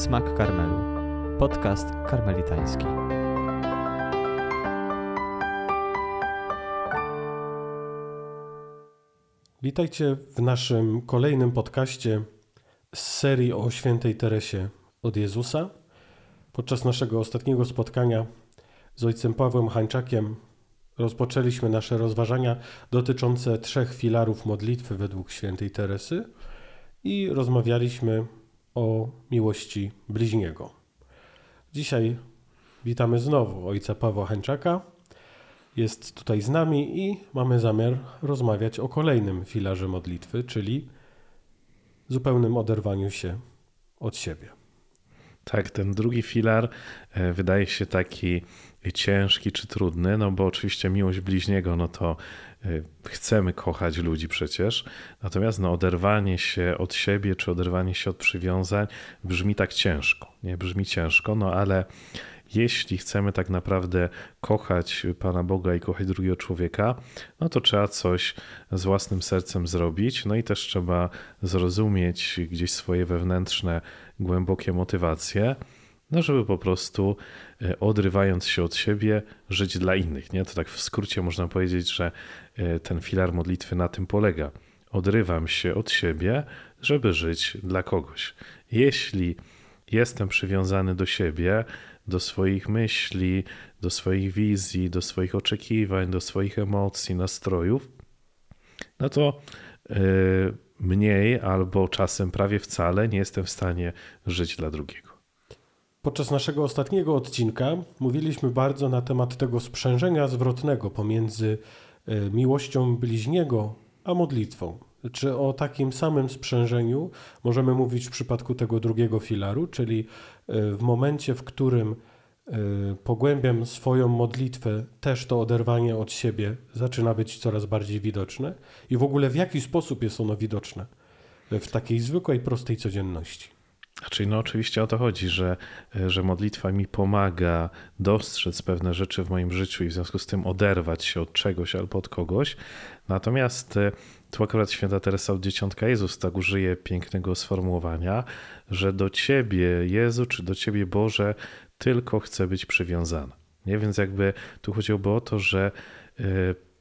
Smak Karmelu. Podcast karmelitański. Witajcie w naszym kolejnym podcaście z serii o świętej Teresie od Jezusa. Podczas naszego ostatniego spotkania z ojcem Pawłem Hańczakiem rozpoczęliśmy nasze rozważania dotyczące trzech filarów modlitwy według świętej Teresy i rozmawialiśmy o miłości bliźniego. Dzisiaj witamy znowu ojca Pawła Hańczaka. Jest tutaj z nami i mamy zamiar rozmawiać o kolejnym filarze modlitwy, czyli zupełnym oderwaniu się od siebie. Tak, ten drugi filar e, wydaje się taki ciężki czy trudny, no bo oczywiście miłość bliźniego, no to e, chcemy kochać ludzi przecież, natomiast no oderwanie się od siebie czy oderwanie się od przywiązań brzmi tak ciężko, nie? Brzmi ciężko, no ale jeśli chcemy tak naprawdę kochać Pana Boga i kochać drugiego człowieka, no to trzeba coś z własnym sercem zrobić, no i też trzeba zrozumieć gdzieś swoje wewnętrzne, głębokie motywacje, no żeby po prostu e, odrywając się od siebie, żyć dla innych. Nie? To tak w skrócie można powiedzieć, że e, ten filar modlitwy na tym polega. Odrywam się od siebie, żeby żyć dla kogoś. Jeśli jestem przywiązany do siebie, do swoich myśli, do swoich wizji, do swoich oczekiwań, do swoich emocji, nastrojów, no to yy, mniej albo czasem prawie wcale nie jestem w stanie żyć dla drugiego. Podczas naszego ostatniego odcinka mówiliśmy bardzo na temat tego sprzężenia zwrotnego pomiędzy e, miłością bliźniego a modlitwą. Czy o takim samym sprzężeniu możemy mówić w przypadku tego drugiego filaru, czyli e, w momencie, w którym e, pogłębiam swoją modlitwę, też to oderwanie od siebie zaczyna być coraz bardziej widoczne? I w ogóle w jaki sposób jest ono widoczne w takiej zwykłej, prostej codzienności? Czyli no oczywiście o to chodzi, że, że modlitwa mi pomaga dostrzec pewne rzeczy w moim życiu i w związku z tym oderwać się od czegoś albo od kogoś. Natomiast e, tu akurat święta Teresa od Dzieciątka Jezus tak użyje pięknego sformułowania, że do Ciebie Jezu czy do Ciebie Boże tylko chcę być przywiązany. Nie? Więc jakby tu chodziłoby o to, że e,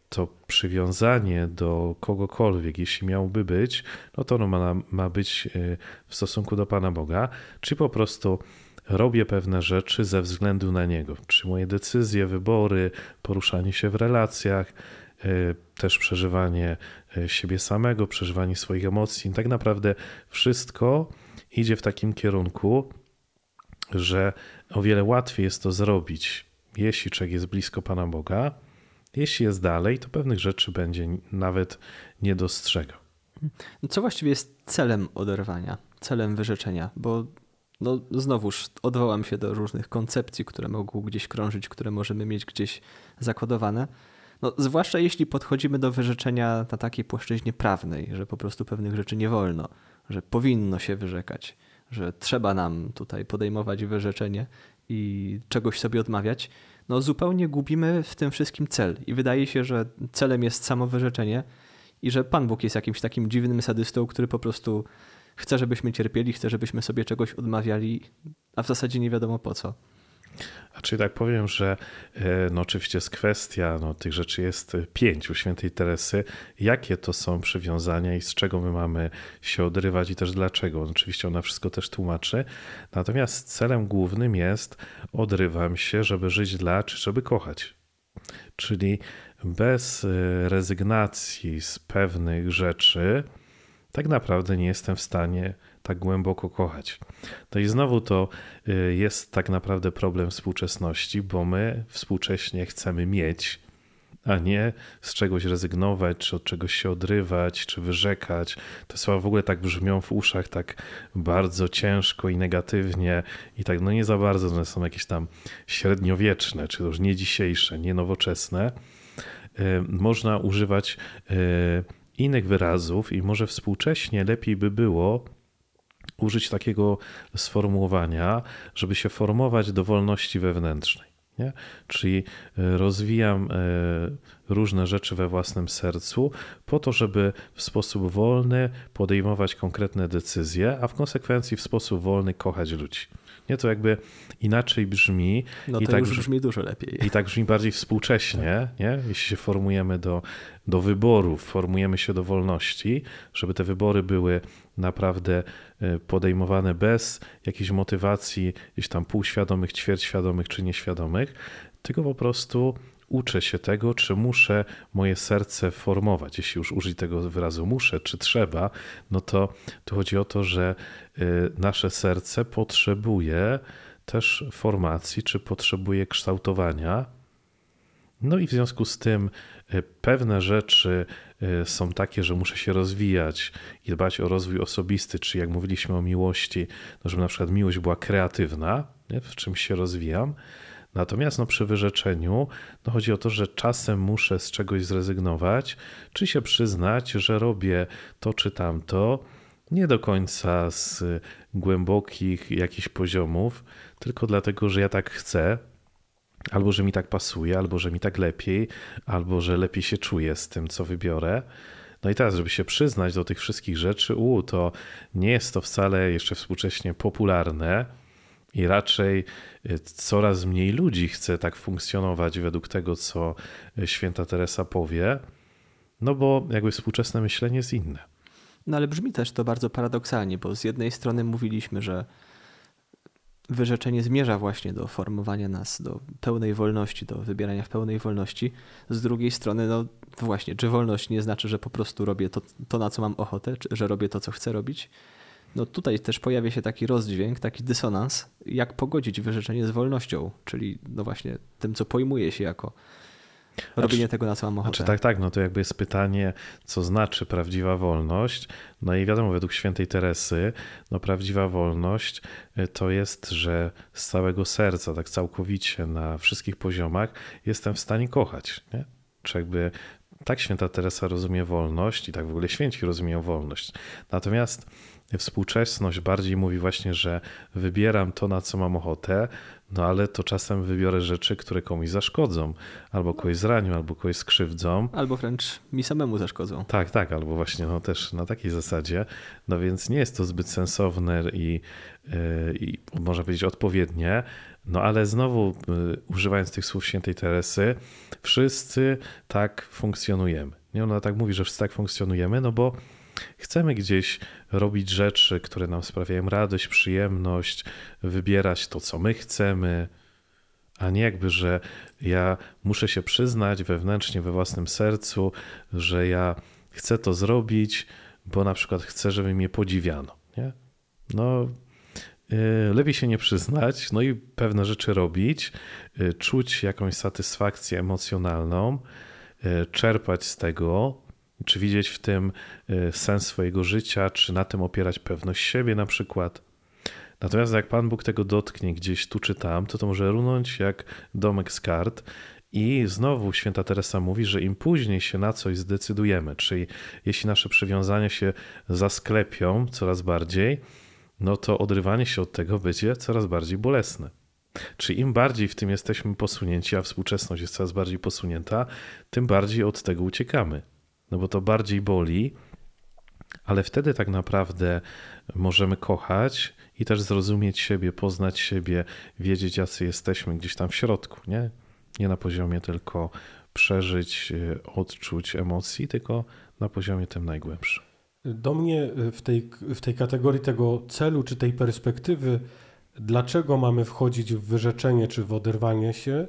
to przywiązanie do kogokolwiek, jeśli miałoby być, no to ono ma, ma być e, w stosunku do Pana Boga, czy po prostu robię pewne rzeczy ze względu na Niego. Czy moje decyzje, wybory, poruszanie się w relacjach, e, też przeżywanie e, siebie samego, przeżywanie swoich emocji, tak naprawdę wszystko idzie w takim kierunku, że o wiele łatwiej jest to zrobić, jeśli człowiek jest blisko Pana Boga, jeśli jest dalej, to pewnych rzeczy będzie nawet nie dostrzegał. Co właściwie jest celem oderwania, celem wyrzeczenia? Bo no, znowuż odwołam się do różnych koncepcji, które mogą gdzieś krążyć, które możemy mieć gdzieś zakodowane. No, zwłaszcza jeśli podchodzimy do wyrzeczenia na takiej płaszczyźnie prawnej, że po prostu pewnych rzeczy nie wolno, że powinno się wyrzekać, że trzeba nam tutaj podejmować wyrzeczenie i czegoś sobie odmawiać, no zupełnie gubimy w tym wszystkim cel. I wydaje się, że celem jest samo wyrzeczenie i że Pan Bóg jest jakimś takim dziwnym sadystą, który po prostu chce, żebyśmy cierpieli, chce, żebyśmy sobie czegoś odmawiali, a w zasadzie nie wiadomo po co. A czyli tak powiem, że e, no oczywiście jest kwestia, no tych rzeczy jest pięć u świętej Teresy. Jakie to są przywiązania i z czego my mamy się odrywać i też dlaczego? Oczywiście ona wszystko też tłumaczy. Natomiast celem głównym jest odrywam się, żeby żyć dla, czy żeby kochać. Czyli bez e, rezygnacji z pewnych rzeczy, tak naprawdę nie jestem w stanie tak głęboko kochać. No i znowu to y, jest tak naprawdę problem współczesności, bo my współcześnie chcemy mieć, a nie z czegoś rezygnować, czy od czegoś się odrywać, czy wyrzekać. Te słowa w ogóle tak brzmią w uszach tak bardzo ciężko i negatywnie i tak no nie za bardzo, one są jakieś tam średniowieczne, czy już nie dzisiejsze, nie nowoczesne. Y, można używać y, innych wyrazów i może współcześnie lepiej by było użyć takiego sformułowania, żeby się formować do wolności wewnętrznej. Nie? Czyli e, rozwijam e, różne rzeczy we własnym sercu, po to, żeby w sposób wolny podejmować konkretne decyzje, a w konsekwencji w sposób wolny kochać ludzi. Nie, to jakby inaczej brzmi. No to i tak już brzmi dużo lepiej. I tak brzmi bardziej współcześnie, nie? jeśli się formujemy do, do wyborów, formujemy się do wolności, żeby te wybory były naprawdę e, podejmowane bez jakiejś motywacji, gdzieś tam półświadomych, ćwierćświadomych czy nieświadomych, tylko po prostu uczę się tego, czy muszę moje serce formować. Jeśli już użyć tego wyrazu muszę, czy trzeba, no to tu chodzi o to, że y, nasze serce potrzebuje też formacji, czy potrzebuje kształtowania. No i w związku z tym y, pewne rzeczy y, są takie, że muszę się rozwijać i dbać o rozwój osobisty, czy jak mówiliśmy o miłości, no żeby na przykład miłość była kreatywna, nie? w czymś się rozwijam Natomiast no, przy wyrzeczeniu no, chodzi o to, że czasem muszę z czegoś zrezygnować, czy się przyznać, że robię to czy tamto, nie do końca z głębokich jakichś poziomów, tylko dlatego, że ja tak chcę, albo że mi tak pasuje, albo że mi tak lepiej, albo że lepiej się czuję z tym, co wybiorę. No i teraz, żeby się przyznać do tych wszystkich rzeczy, u, to nie jest to wcale jeszcze współcześnie popularne i raczej y, coraz mniej ludzi chce tak funkcjonować według tego, co y, święta Teresa powie, no bo jakby współczesne myślenie jest inne. No ale brzmi też to bardzo paradoksalnie, bo z jednej strony mówiliśmy, że wyrzeczenie zmierza właśnie do formowania nas do pełnej wolności, do wybierania w pełnej wolności. Z drugiej strony, no właśnie, czy wolność nie znaczy, że po prostu robię to, to na co mam ochotę, czy że robię to, co chcę robić? No tutaj też pojawia się taki rozdźwięk, taki dysonans, jak pogodzić wyrzeczenie z wolnością, czyli no właśnie tym, co pojmuje się jako robienie znaczy, tego, na co mam ochotę. Znaczy, tak, tak, no to jakby jest pytanie, co znaczy prawdziwa wolność. No i wiadomo, według świętej Teresy, no prawdziwa wolność y, to jest, że z całego serca, tak całkowicie na wszystkich poziomach jestem w stanie kochać, nie? Czy jakby tak święta Teresa rozumie wolność i tak w ogóle święci rozumieją wolność. Natomiast współczesność bardziej mówi właśnie, że wybieram to, na co mam ochotę, no ale to czasem wybiorę rzeczy, które komuś zaszkodzą, albo kogoś zranią, albo kogoś skrzywdzą. Albo wręcz mi samemu zaszkodzą. Tak, tak, albo właśnie no też na takiej zasadzie. No więc nie jest to zbyt sensowne i, yy, i można powiedzieć odpowiednie. No ale znowu, yy, używając tych słów świętej Teresy, wszyscy tak funkcjonujemy. Nie ona tak mówi, że wszyscy tak funkcjonujemy, no bo Chcemy gdzieś robić rzeczy, które nam sprawiają radość, przyjemność, wybierać to, co my chcemy, a nie jakby, że ja muszę się przyznać wewnętrznie, we własnym sercu, że ja chcę to zrobić, bo na przykład chcę, żeby mnie podziwiano. Nie? No, lepiej się nie przyznać, no i pewne rzeczy robić, yy, czuć jakąś satysfakcję emocjonalną, yy, czerpać z tego, czy widzieć w tym y, sens swojego życia, czy na tym opierać pewność siebie na przykład. Natomiast jak Pan Bóg tego dotknie gdzieś tu czy tam, to to może runąć jak domek z kart. I znowu święta Teresa mówi, że im później się na coś zdecydujemy, czyli jeśli nasze przywiązania się zasklepią coraz bardziej, no to odrywanie się od tego będzie coraz bardziej bolesne. Czyli im bardziej w tym jesteśmy posunięci, a współczesność jest coraz bardziej posunięta, tym bardziej od tego uciekamy no bo to bardziej boli, ale wtedy tak naprawdę możemy kochać i też zrozumieć siebie, poznać siebie, wiedzieć, jacy jesteśmy gdzieś tam w środku, nie? Nie na poziomie tylko przeżyć, e, odczuć emocji, tylko na poziomie tym najgłębszym. Do mnie w tej, w tej kategorii tego celu czy tej perspektywy, dlaczego mamy wchodzić w wyrzeczenie czy w oderwanie się,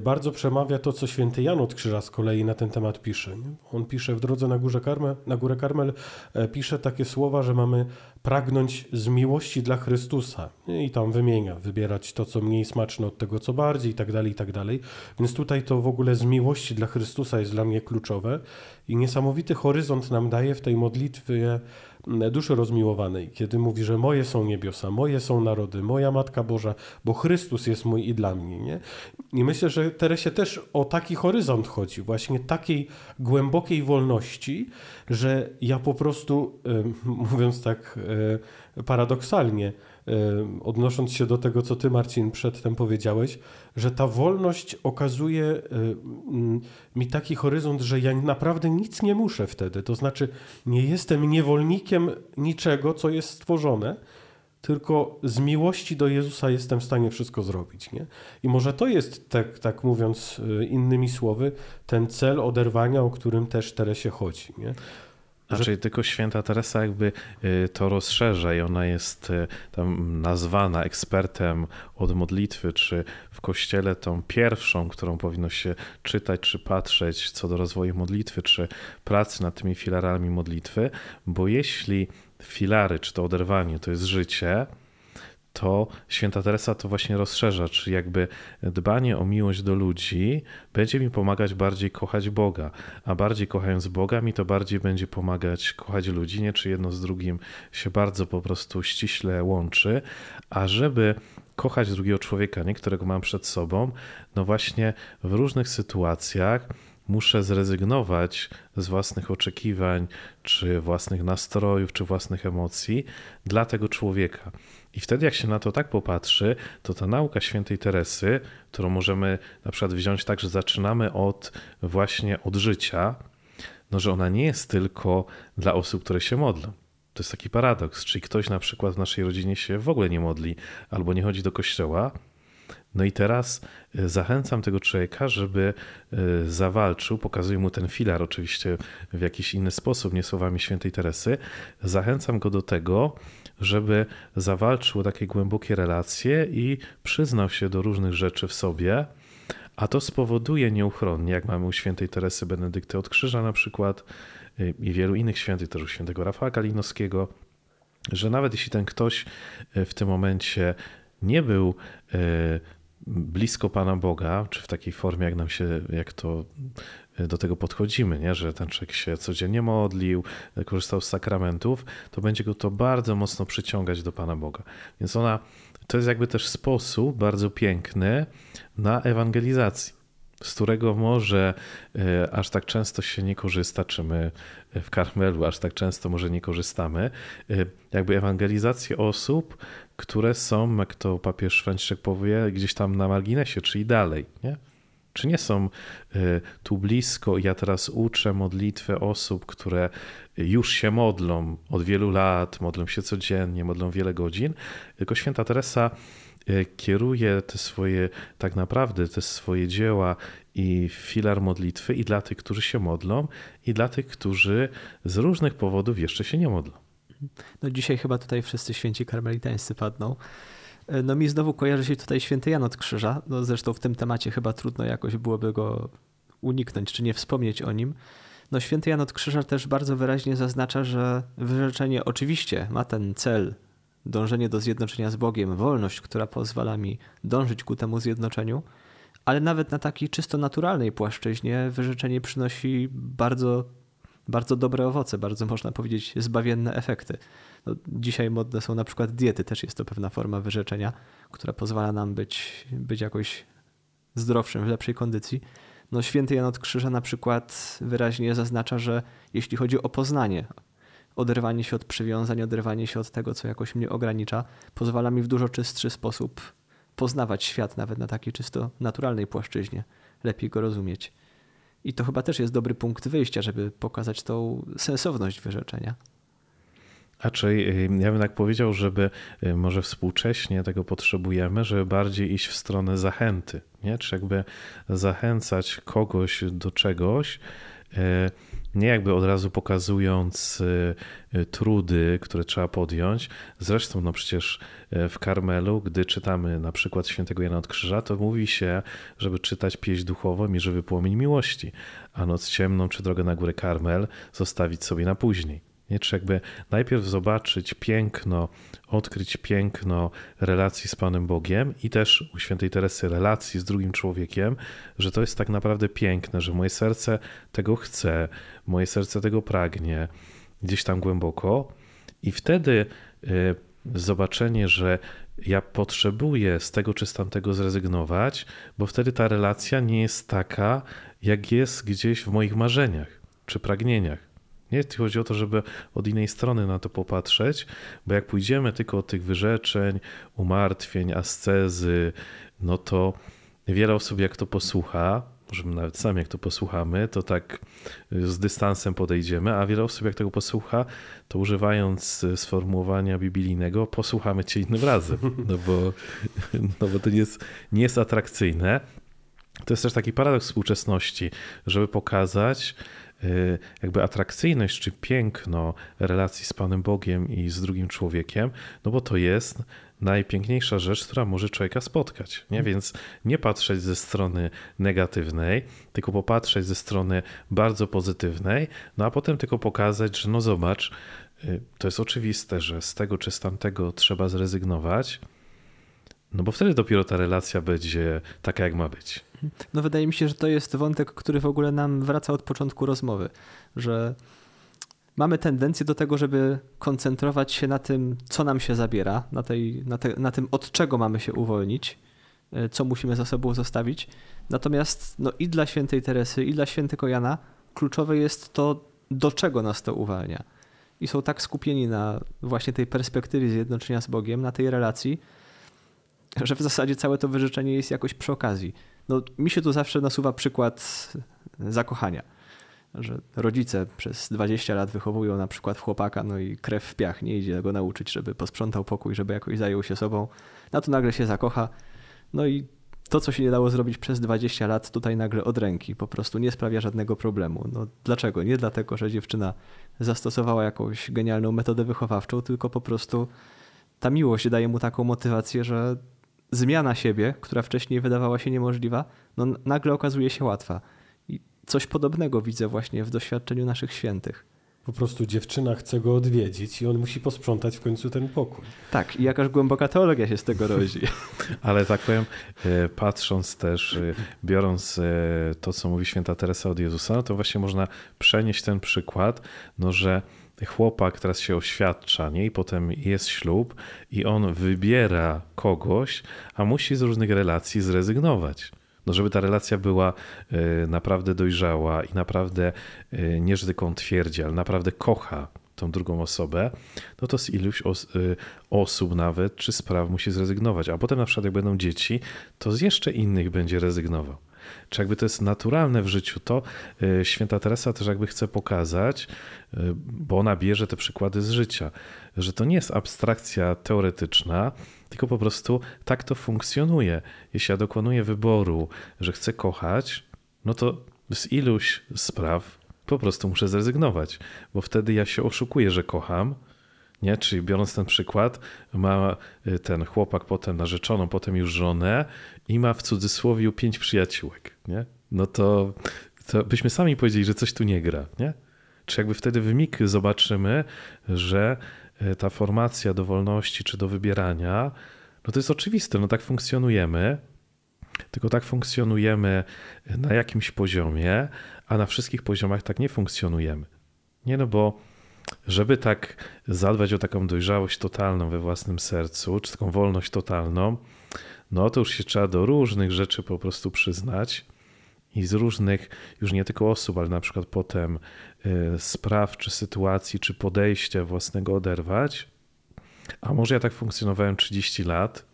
bardzo przemawia to, co święty Jan od Krzyża z kolei na ten temat pisze. On pisze w drodze na, górze Karmel, na górę Karmel, e, pisze takie słowa, że mamy pragnąć z miłości dla Chrystusa. I tam wymienia, wybierać to, co mniej smaczne od tego, co bardziej i tak dalej, i tak dalej. Więc tutaj to w ogóle z miłości dla Chrystusa jest dla mnie kluczowe i niesamowity horyzont nam daje w tej modlitwie duszy rozmiłowanej, kiedy mówi, że moje są niebiosa, moje są narody, moja Matka Boża, bo Chrystus jest mój i dla mnie. Nie? I myślę, że Teresie też o taki horyzont chodzi, właśnie takiej głębokiej wolności, że ja po prostu, mówiąc tak paradoksalnie, odnosząc się do tego, co ty, Marcin, przedtem powiedziałeś, że ta wolność okazuje mi taki horyzont, że ja naprawdę nic nie muszę wtedy. To znaczy, nie jestem niewolnikiem niczego, co jest stworzone, tylko z miłości do Jezusa jestem w stanie wszystko zrobić. Nie? I może to jest, tak, tak mówiąc innymi słowy, ten cel oderwania, o którym też Teresie chodzi. Nie? Znaczy, że... tylko święta Teresa jakby y, to rozszerza i ona jest y, tam nazwana ekspertem od modlitwy, czy w kościele tą pierwszą, którą powinno się czytać, czy patrzeć co do rozwoju modlitwy, czy pracy nad tymi filarami modlitwy, bo jeśli filary, czy to oderwanie, to jest życie, to święta Teresa to właśnie rozszerza, czy jakby dbanie o miłość do ludzi będzie mi pomagać bardziej kochać Boga, a bardziej kochając Boga mi to bardziej będzie pomagać kochać ludzi, nie? Czy jedno z drugim się bardzo po prostu ściśle łączy, a żeby kochać drugiego człowieka, nie? którego mam przed sobą, no właśnie w różnych sytuacjach muszę zrezygnować z własnych oczekiwań, czy własnych nastrojów, czy własnych emocji dla tego człowieka. I wtedy, jak się na to tak popatrzy, to ta nauka świętej Teresy, którą możemy na przykład wziąć tak, że zaczynamy od właśnie od życia, no że ona nie jest tylko dla osób, które się modlą. To jest taki paradoks, czyli ktoś na przykład w naszej rodzinie się w ogóle nie modli albo nie chodzi do kościoła, no i teraz e, zachęcam tego człowieka, żeby e, zawalczył, pokazuję mu ten filar oczywiście w jakiś inny sposób, nie słowami świętej Teresy. Zachęcam go do tego, żeby zawalczył o takie głębokie relacje i przyznał się do różnych rzeczy w sobie, a to spowoduje nieuchronnie, jak mamy u świętej Teresy Benedykty od Krzyża na przykład e, i wielu innych świętych, też u świętego Rafała Kalinowskiego, że nawet jeśli ten ktoś w tym momencie nie był blisko Pana Boga, czy w takiej formie, jak nam się, jak to e, do tego podchodzimy, nie? że ten człowiek się codziennie modlił, e, korzystał z sakramentów, to będzie go to bardzo mocno przyciągać do Pana Boga. Więc ona, to jest jakby też sposób bardzo piękny na ewangelizację z którego może e, aż tak często się nie korzysta, czy my w Karmelu aż tak często może nie korzystamy, jakby ewangelizację osób, które są, jak to papież Franciszek powie, gdzieś tam na marginesie, czyli dalej, nie? Czy nie są y, tu blisko? Ja teraz uczę modlitwę osób, które już się modlą od wielu lat, modlą się codziennie, modlą wiele godzin, tylko święta Teresa y, kieruje te swoje, tak naprawdę te swoje dzieła i filar modlitwy i dla tych, którzy się modlą, i dla tych, którzy z różnych powodów jeszcze się nie modlą. No dzisiaj chyba tutaj wszyscy święci karmelitańscy padną. E, no mi znowu kojarzy się tutaj święty Jan od Krzyża. No zresztą w tym temacie chyba trudno jakoś byłoby go uniknąć, czy nie wspomnieć o nim. No święty Jan od Krzyża też bardzo wyraźnie zaznacza, że wyrzeczenie oczywiście ma ten cel, dążenie do zjednoczenia z Bogiem, wolność, która pozwala mi dążyć ku temu zjednoczeniu, ale nawet na takiej czysto naturalnej płaszczyźnie wyrzeczenie przynosi bardzo bardzo dobre owoce, bardzo można powiedzieć zbawienne efekty. No, dzisiaj modne są na przykład diety, też jest to pewna forma wyrzeczenia, która pozwala nam być, być jakoś zdrowszym, w lepszej kondycji. No, święty Jan od Krzyża na przykład wyraźnie zaznacza, że jeśli chodzi o poznanie, oderwanie się od przywiązań, oderwanie się od tego, co jakoś mnie ogranicza, pozwala mi w dużo czystszy sposób poznawać świat, nawet na takiej czysto naturalnej płaszczyźnie, lepiej go rozumieć. I to chyba też jest dobry punkt wyjścia, żeby pokazać tą sensowność wyrzeczenia. A czy y, ja bym tak powiedział, żeby y, może współcześnie tego potrzebujemy, żeby bardziej iść w stronę zachęty, nie? Czy jakby zachęcać kogoś do czegoś, y, nie jakby od razu pokazując y, y, trudy, które trzeba podjąć. Zresztą, no przecież y, w Karmelu, gdy czytamy na przykład świętego Jana od Krzyża, to mówi się, żeby czytać pieśń duchową i żywy płomień miłości, a noc ciemną czy drogę na górę Karmel zostawić sobie na później. Nie? Czy jakby najpierw zobaczyć piękno, odkryć piękno relacji z Panem Bogiem i też u świętej Teresy relacji z drugim człowiekiem, że to jest tak naprawdę piękne, że moje serce tego chce, moje serce tego pragnie, gdzieś tam głęboko. I wtedy y, zobaczenie, że ja potrzebuję z tego czy z tamtego zrezygnować, bo wtedy ta relacja nie jest taka, jak jest gdzieś w moich marzeniach czy pragnieniach. Nie chodzi o to, żeby od innej strony na to popatrzeć, bo jak pójdziemy tylko od tych wyrzeczeń, umartwień, ascezy, no to wiele osób jak to posłucha, może nawet sami jak to posłuchamy, to tak z dystansem podejdziemy, a wiele osób jak tego posłucha, to używając sformułowania biblijnego, posłuchamy cię innym razem, no bo, no bo to nie jest, nie jest atrakcyjne. To jest też taki paradoks współczesności, żeby pokazać, Y, jakby atrakcyjność czy piękno relacji z Panem Bogiem i z drugim człowiekiem, no bo to jest najpiękniejsza rzecz, która może człowieka spotkać. Nie? Mhm. Więc nie patrzeć ze strony negatywnej, tylko popatrzeć ze strony bardzo pozytywnej, no a potem tylko pokazać, że no zobacz, y, to jest oczywiste, że z tego czy z tamtego trzeba zrezygnować, no bo wtedy dopiero ta relacja będzie taka, jak ma być. No wydaje mi się, że to jest wątek, który w ogóle nam wraca od początku rozmowy, że mamy tendencję do tego, żeby koncentrować się na tym, co nam się zabiera, na, tej, na, te, na tym, od czego mamy się uwolnić, e, co musimy za sobą zostawić. Natomiast no, i dla świętej Teresy, i dla świętego Jana kluczowe jest to, do czego nas to uwalnia. I są tak skupieni na właśnie tej perspektywie zjednoczenia z Bogiem, na tej relacji, że w zasadzie całe to wyrzeczenie jest jakoś przy okazji. No, mi się tu zawsze nasuwa przykład zakochania, że rodzice przez 20 lat wychowują na przykład chłopaka, no i krew w piach, nie idzie go nauczyć, żeby posprzątał pokój, żeby jakoś zajął się sobą. Na to nagle się zakocha, no i to, co się nie dało zrobić przez 20 lat, tutaj nagle od ręki, po prostu nie sprawia żadnego problemu. No dlaczego? Nie dlatego, że dziewczyna zastosowała jakąś genialną metodę wychowawczą, tylko po prostu ta miłość daje mu taką motywację, że zmiana siebie, która wcześniej wydawała się niemożliwa, no nagle okazuje się łatwa. I coś podobnego widzę właśnie w doświadczeniu naszych świętych. Po prostu dziewczyna chce go odwiedzić i on musi posprzątać w końcu ten pokój. Tak, i jakaż głęboka teologia się z tego rodzi. Ale tak powiem, e, patrząc też, e, biorąc e, to, co mówi święta Teresa od Jezusa, no to właśnie można przenieść ten przykład, no że chłopak teraz się oświadcza, nie? I potem jest ślub i on wybiera kogoś, a musi z różnych relacji zrezygnować. No, żeby ta relacja była y, naprawdę dojrzała i naprawdę y, nie, że tylko on twierdzi, ale naprawdę kocha tą drugą osobę, no to z iluś os y, osób nawet czy spraw musi zrezygnować. A potem na przykład jak będą dzieci, to z jeszcze innych będzie rezygnował czy jakby to jest naturalne w życiu, to y, święta Teresa też jakby chce pokazać, y, bo ona bierze te przykłady z życia, że to nie jest abstrakcja teoretyczna, tylko po prostu tak to funkcjonuje. Jeśli ja dokonuję wyboru, że chcę kochać, no to z iluś spraw po prostu muszę zrezygnować, bo wtedy ja się oszukuję, że kocham, nie? Czyli biorąc ten przykład, ma y, ten chłopak potem narzeczoną, potem już żonę i ma w cudzysłowie pięć przyjaciółek. Nie? No to, to byśmy sami powiedzieli, że coś tu nie gra. Nie? Czy jakby wtedy w mig zobaczymy, że y, ta formacja do wolności czy do wybierania, no to jest oczywiste, no tak funkcjonujemy, tylko tak funkcjonujemy na jakimś poziomie, a na wszystkich poziomach tak nie funkcjonujemy. Nie no, bo żeby tak zadbać o taką dojrzałość totalną we własnym sercu, czy taką wolność totalną, no to już się trzeba do różnych rzeczy po prostu przyznać i z różnych, już nie tylko osób, ale na przykład potem y, spraw, czy sytuacji, czy podejścia własnego oderwać. A może ja tak funkcjonowałem 30 lat,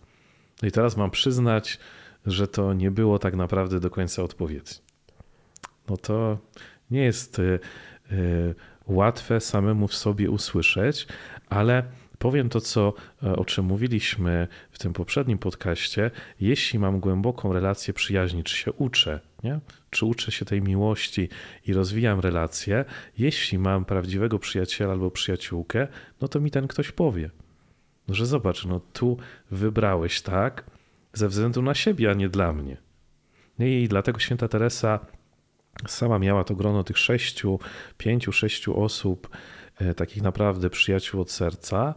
i teraz mam przyznać, że to nie było tak naprawdę do końca odpowiedzi. No to nie jest y, y, łatwe samemu w sobie usłyszeć, ale powiem to, co, e, o czym mówiliśmy w tym poprzednim podcaście. Jeśli mam głęboką relację przyjaźni, czy się uczę, nie? czy uczę się tej miłości i rozwijam relacje, jeśli mam prawdziwego przyjaciela albo przyjaciółkę, no to mi ten ktoś powie, no, że zobacz, no tu wybrałeś tak ze względu na siebie, a nie dla mnie. I dlatego święta Teresa Sama miała to grono tych sześciu, pięciu, sześciu osób, e, takich naprawdę przyjaciół od serca,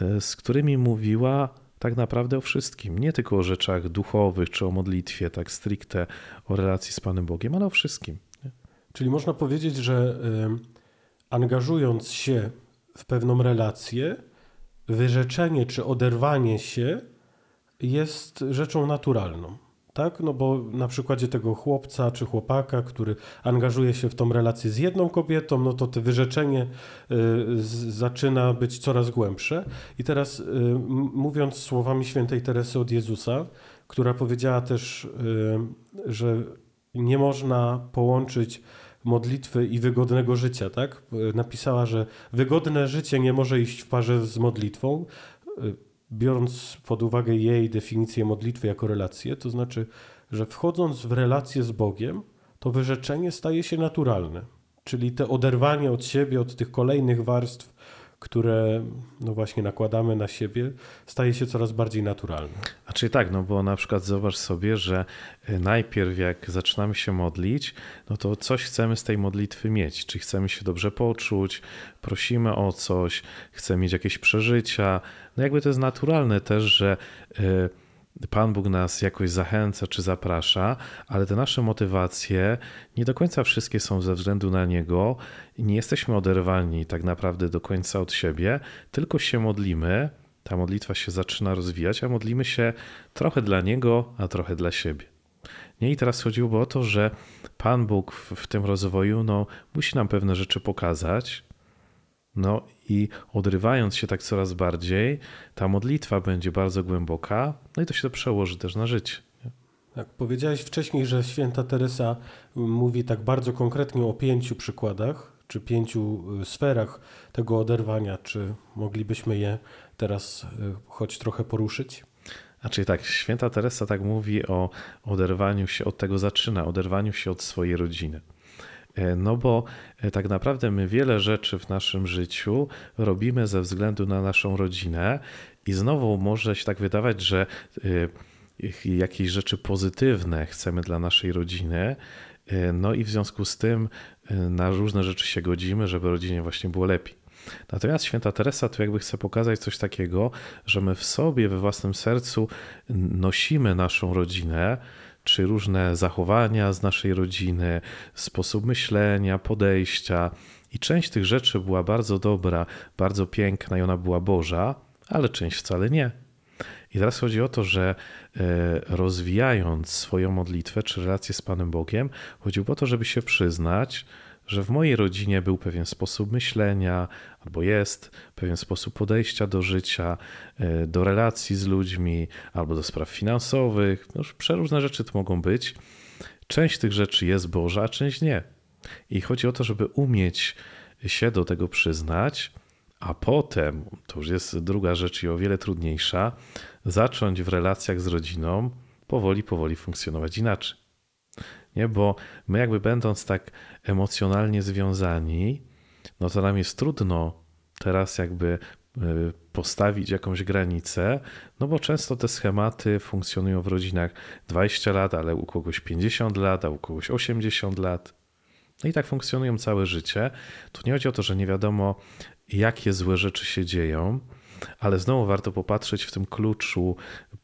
e, z którymi mówiła tak naprawdę o wszystkim. Nie tylko o rzeczach duchowych czy o modlitwie, tak stricte o relacji z Panem Bogiem, ale o wszystkim. Czyli można powiedzieć, że angażując się w pewną relację, wyrzeczenie czy oderwanie się jest rzeczą naturalną. Tak? No bo na przykładzie tego chłopca czy chłopaka, który angażuje się w tą relację z jedną kobietą, no to to wyrzeczenie y, zaczyna być coraz głębsze. I teraz y, mówiąc słowami świętej Teresy od Jezusa, która powiedziała też, y, że nie można połączyć modlitwy i wygodnego życia, tak? Napisała, że wygodne życie nie może iść w parze z modlitwą, biorąc pod uwagę jej definicję modlitwy jako relację, to znaczy, że wchodząc w relację z Bogiem, to wyrzeczenie staje się naturalne. Czyli te oderwanie od siebie, od tych kolejnych warstw które no właśnie nakładamy na siebie, staje się coraz bardziej naturalne. A czyli tak, no bo na przykład zobacz sobie, że y, najpierw jak zaczynamy się modlić, no to coś chcemy z tej modlitwy mieć. Czy chcemy się dobrze poczuć, prosimy o coś, chcemy mieć jakieś przeżycia. No jakby to jest naturalne też, że yy, Pan Bóg nas jakoś zachęca czy zaprasza, ale te nasze motywacje nie do końca wszystkie są ze względu na Niego nie jesteśmy oderwani tak naprawdę do końca od siebie, tylko się modlimy. Ta modlitwa się zaczyna rozwijać, a modlimy się trochę dla Niego, a trochę dla siebie. Nie i teraz chodziło o to, że Pan Bóg w, w tym rozwoju no, musi nam pewne rzeczy pokazać, no i odrywając się tak coraz bardziej, ta modlitwa będzie bardzo głęboka, no i to się to przełoży też na życie. Tak, powiedziałeś wcześniej, że święta Teresa mówi tak bardzo konkretnie o pięciu przykładach, czy pięciu y, sferach tego oderwania. Czy moglibyśmy je teraz y, choć trochę poruszyć? A czyli tak, święta Teresa tak mówi o oderwaniu się, od tego zaczyna, oderwaniu się od swojej rodziny. E, no bo e, tak naprawdę my wiele rzeczy w naszym życiu robimy ze względu na naszą rodzinę i znowu może się tak wydawać, że e, jakieś rzeczy pozytywne chcemy dla naszej rodziny, no i w związku z tym na różne rzeczy się godzimy, żeby rodzinie właśnie było lepiej. Natomiast święta Teresa tu jakby chce pokazać coś takiego, że my w sobie, we własnym sercu nosimy naszą rodzinę, czy różne zachowania z naszej rodziny, sposób myślenia, podejścia. I część tych rzeczy była bardzo dobra, bardzo piękna i ona była Boża, ale część wcale nie. I teraz chodzi o to, że e, rozwijając swoją modlitwę czy relację z Panem Bogiem, chodziło o to, żeby się przyznać, że w mojej rodzinie był pewien sposób myślenia, albo jest pewien sposób podejścia do życia, e, do relacji z ludźmi, albo do spraw finansowych. No, przeróżne rzeczy to mogą być. Część tych rzeczy jest Boża, a część nie. I chodzi o to, żeby umieć się do tego przyznać, a potem, to już jest druga rzecz i o wiele trudniejsza, zacząć w relacjach z rodziną powoli, powoli funkcjonować inaczej nie? Bo my jakby będąc tak emocjonalnie związani, no to nam jest trudno teraz jakby y, postawić jakąś granicę, no bo często te schematy funkcjonują w rodzinach 20 lat, ale u kogoś 50 lat, a u kogoś 80 lat. No i tak funkcjonują całe życie. Tu nie chodzi o to, że nie wiadomo, jakie złe rzeczy się dzieją, ale znowu warto popatrzeć w tym kluczu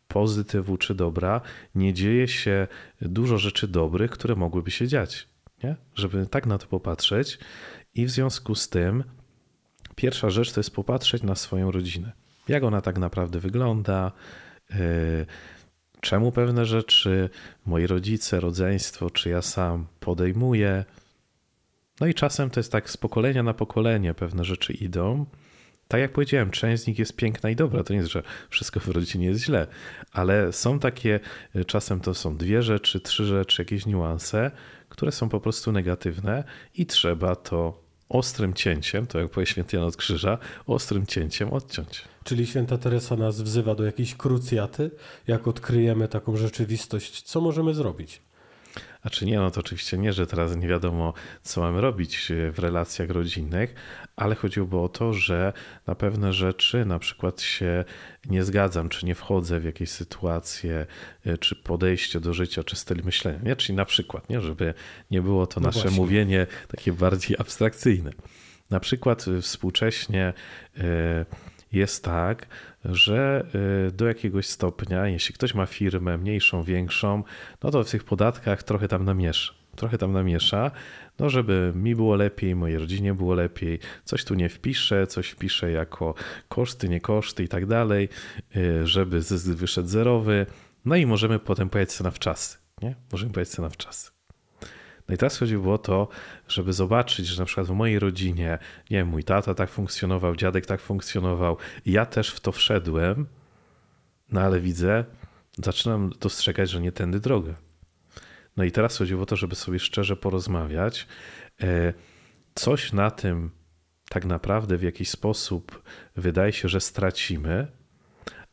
pozytywu czy dobra, nie dzieje się dużo rzeczy dobrych, które mogłyby się dziać. Nie? Żeby tak na to popatrzeć i w związku z tym pierwsza rzecz to jest popatrzeć na swoją rodzinę. Jak ona tak naprawdę wygląda, yy, czemu pewne rzeczy moi rodzice, rodzeństwo, czy ja sam podejmuję. No i czasem to jest tak z pokolenia na pokolenie pewne rzeczy idą tak jak powiedziałem, część z nich jest piękna i dobra. To nie jest, że wszystko w rodzinie jest źle, ale są takie, y, czasem to są dwie rzeczy, trzy rzeczy, jakieś niuanse, które są po prostu negatywne i trzeba to ostrym cięciem, to jak powie święty Jan od Krzyża, ostrym cięciem odciąć. Czyli święta Teresa nas wzywa do jakiejś krucjaty. Jak odkryjemy taką rzeczywistość, co możemy zrobić? A czy nie, no to oczywiście nie, że teraz nie wiadomo, co mamy robić w relacjach rodzinnych, ale chodziłoby o to, że na pewne rzeczy na przykład się nie zgadzam, czy nie wchodzę w jakieś sytuacje, e, czy podejście do życia, czy styl myślenia. Nie? Czyli na przykład, nie? żeby nie było to no nasze właśnie. mówienie takie bardziej abstrakcyjne. Na przykład e, współcześnie e, jest tak, że do jakiegoś stopnia, jeśli ktoś ma firmę mniejszą, większą, no to w tych podatkach trochę tam namiesza. Trochę tam namiesza, no żeby mi było lepiej, mojej rodzinie było lepiej, coś tu nie wpiszę, coś wpiszę jako koszty, nie koszty i tak dalej, y, żeby zysk wyszedł zerowy. No i możemy potem pojechać na wczasy. Nie? Możemy pojechać na wczasy. No i teraz chodziło o to, żeby zobaczyć, że na przykład w mojej rodzinie, nie wiem, mój tata tak funkcjonował, dziadek tak funkcjonował, ja też w to wszedłem, no ale widzę, zaczynam dostrzegać, że nie tędy droga. No i teraz chodziło o to, żeby sobie szczerze porozmawiać. E, coś na tym tak naprawdę w jakiś sposób wydaje się, że stracimy,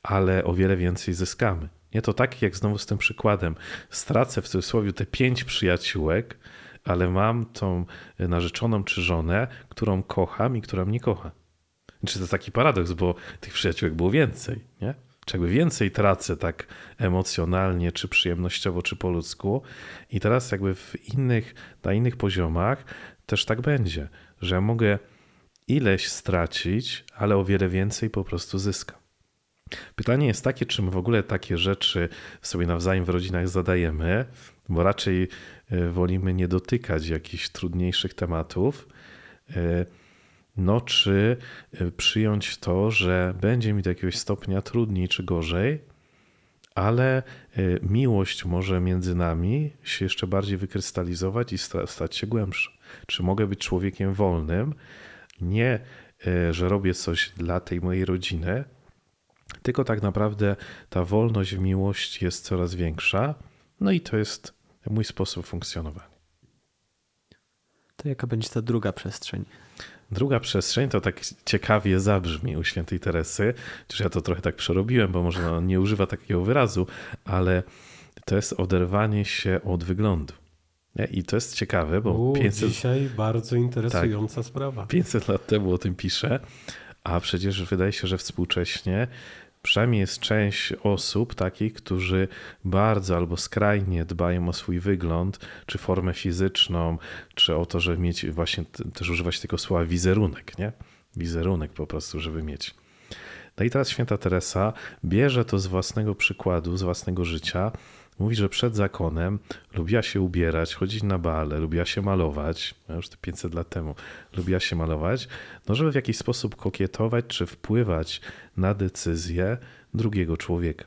ale o wiele więcej zyskamy. Nie to tak jak znowu z tym przykładem. Stracę w cudzysłowie te pięć przyjaciółek, ale mam tą narzeczoną czy żonę, którą kocham i która mnie kocha. Czy to jest taki paradoks, bo tych przyjaciółek było więcej, nie? Czy jakby więcej tracę tak emocjonalnie, czy przyjemnościowo, czy po ludzku. I teraz jakby w innych, na innych poziomach też tak będzie, że ja mogę ileś stracić, ale o wiele więcej po prostu zyskam. Pytanie jest takie, czy my w ogóle takie rzeczy sobie nawzajem w rodzinach zadajemy, bo raczej e, wolimy nie dotykać jakichś trudniejszych tematów. No, czy e, przyjąć to, że będzie mi do jakiegoś stopnia trudniej czy gorzej, ale miłość może między nami się jeszcze bardziej wykrystalizować i stać się głębsza. Czy mogę być człowiekiem wolnym, nie, że robię coś dla tej mojej rodziny, tylko tak naprawdę ta wolność w miłości jest coraz większa. No i to jest mój sposób funkcjonowania. To jaka będzie ta druga przestrzeń? Druga przestrzeń to tak ciekawie zabrzmi u świętej Teresy. Chociaż ja to trochę tak przerobiłem, bo może ona nie używa takiego wyrazu, ale to jest oderwanie się od wyglądu. I to jest ciekawe, bo U, 500... dzisiaj bardzo interesująca tak, sprawa. 500 lat temu o tym piszę, a przecież wydaje się, że współcześnie przynajmniej jest część osób takich, którzy bardzo albo skrajnie dbają o swój wygląd, czy formę fizyczną, czy o to, żeby mieć właśnie też używać tego słowa wizerunek, nie? Wizerunek po prostu, żeby mieć. No i teraz święta Teresa bierze to z własnego przykładu, z własnego życia Mówi, że przed zakonem lubiła się ubierać, chodzić na bale, lubiła się malować, już te 500 lat temu, lubiła się malować, no żeby w jakiś sposób kokietować czy wpływać na decyzję drugiego człowieka.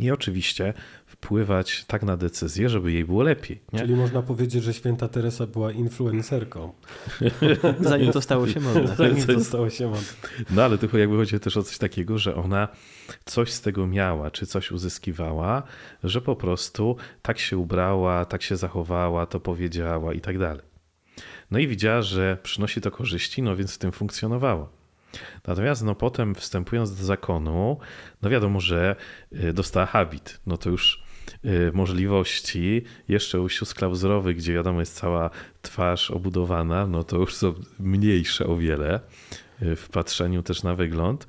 I oczywiście wpływać tak na decyzję, żeby jej było lepiej. Nie? Czyli można powiedzieć, że święta Teresa była influencerką. Zanim to stało się modne. Zanim to stało się modne. No ale tylko jakby chodzi też o coś takiego, że ona coś z tego miała, czy coś uzyskiwała, że po prostu tak się ubrała, tak się zachowała, to powiedziała i tak dalej. No i widziała, że przynosi to korzyści, no więc w tym funkcjonowała. Natomiast no potem wstępując do zakonu, no wiadomo, że y, dostała habit. No to już możliwości, jeszcze u sióstr klauzurowych, gdzie wiadomo jest cała twarz obudowana, no to już są mniejsze o wiele w patrzeniu też na wygląd.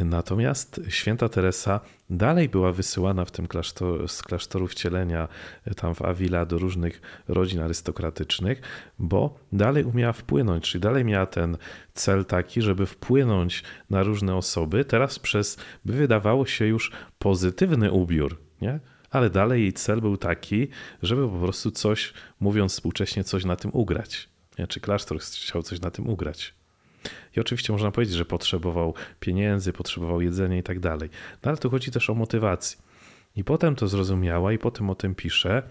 Natomiast święta Teresa dalej była wysyłana w tym klasztor, z klasztoru wcielenia tam w Avila do różnych rodzin arystokratycznych, bo dalej umiała wpłynąć, czyli dalej miała ten cel taki, żeby wpłynąć na różne osoby, teraz przez, by wydawało się już pozytywny ubiór, nie? Ale dalej jej cel był taki, żeby po prostu coś, mówiąc współcześnie, coś na tym ugrać. Nie? Czy klasztor chciał coś na tym ugrać. I oczywiście można powiedzieć, że potrzebował pieniędzy, potrzebował jedzenia i tak dalej. No ale tu chodzi też o motywację. I potem to zrozumiała i potem o tym pisze,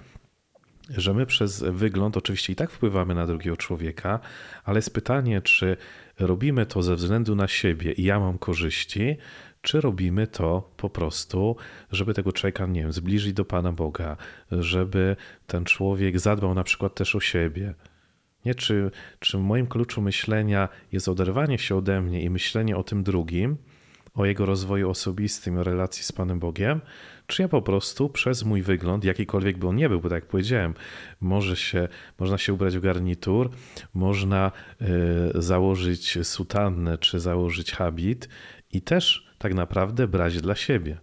że my przez wygląd oczywiście i tak wpływamy na drugiego człowieka, ale jest pytanie, czy robimy to ze względu na siebie i ja mam korzyści, czy robimy to po prostu, żeby tego człowieka, nie wiem, zbliżyć do Pana Boga, żeby ten człowiek zadbał na przykład też o siebie, nie? Czy, czy w moim kluczu myślenia jest oderwanie się ode mnie i myślenie o tym drugim, o jego rozwoju osobistym, o relacji z Panem Bogiem, czy ja po prostu przez mój wygląd, jakikolwiek by on nie był, bo tak jak powiedziałem, może się, można się ubrać w garnitur, można y, założyć sutannę czy założyć habit i też tak naprawdę brać dla siebie.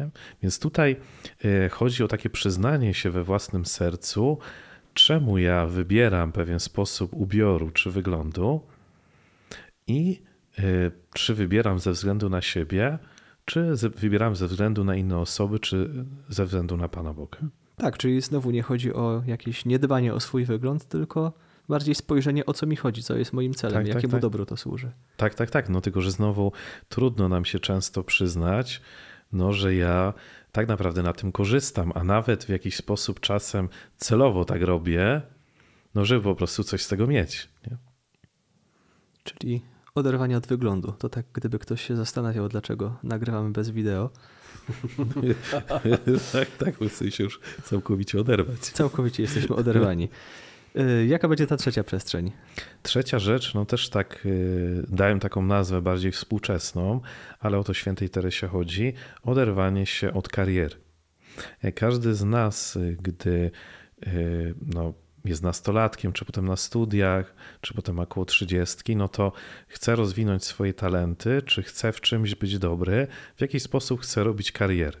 Nie? Więc tutaj y, chodzi o takie przyznanie się we własnym sercu, czemu ja wybieram pewien sposób ubioru czy wyglądu i czy wybieram ze względu na siebie, czy wybieram ze względu na inne osoby, czy ze względu na Pana Boga. Tak, czyli znowu nie chodzi o jakieś niedbanie o swój wygląd, tylko bardziej spojrzenie o co mi chodzi, co jest moim celem, tak, tak jakiemu tak. dobru to służy. Tak, tak, tak. No tylko, że znowu trudno nam się często przyznać, no, że ja tak naprawdę na tym korzystam, a nawet w jakiś sposób czasem celowo tak robię, no żeby po prostu coś z tego mieć. Nie? Czyli oderwanie od wyglądu. To tak, gdyby ktoś się zastanawiał, dlaczego nagrywamy bez wideo. tak, tak, bo się już całkowicie oderwać. Całkowicie jesteśmy oderwani. Y, jaka będzie ta trzecia przestrzeń? Trzecia rzecz, no też tak y, dałem taką nazwę bardziej współczesną, ale o to świętej Teresie chodzi, oderwanie się od kariery. Każdy z nas, gdy no, jest nastolatkiem, czy potem na studiach, czy potem około trzydziestki, no to chce rozwinąć swoje talenty, czy chce w czymś być dobry, w jakiś sposób chce robić karierę.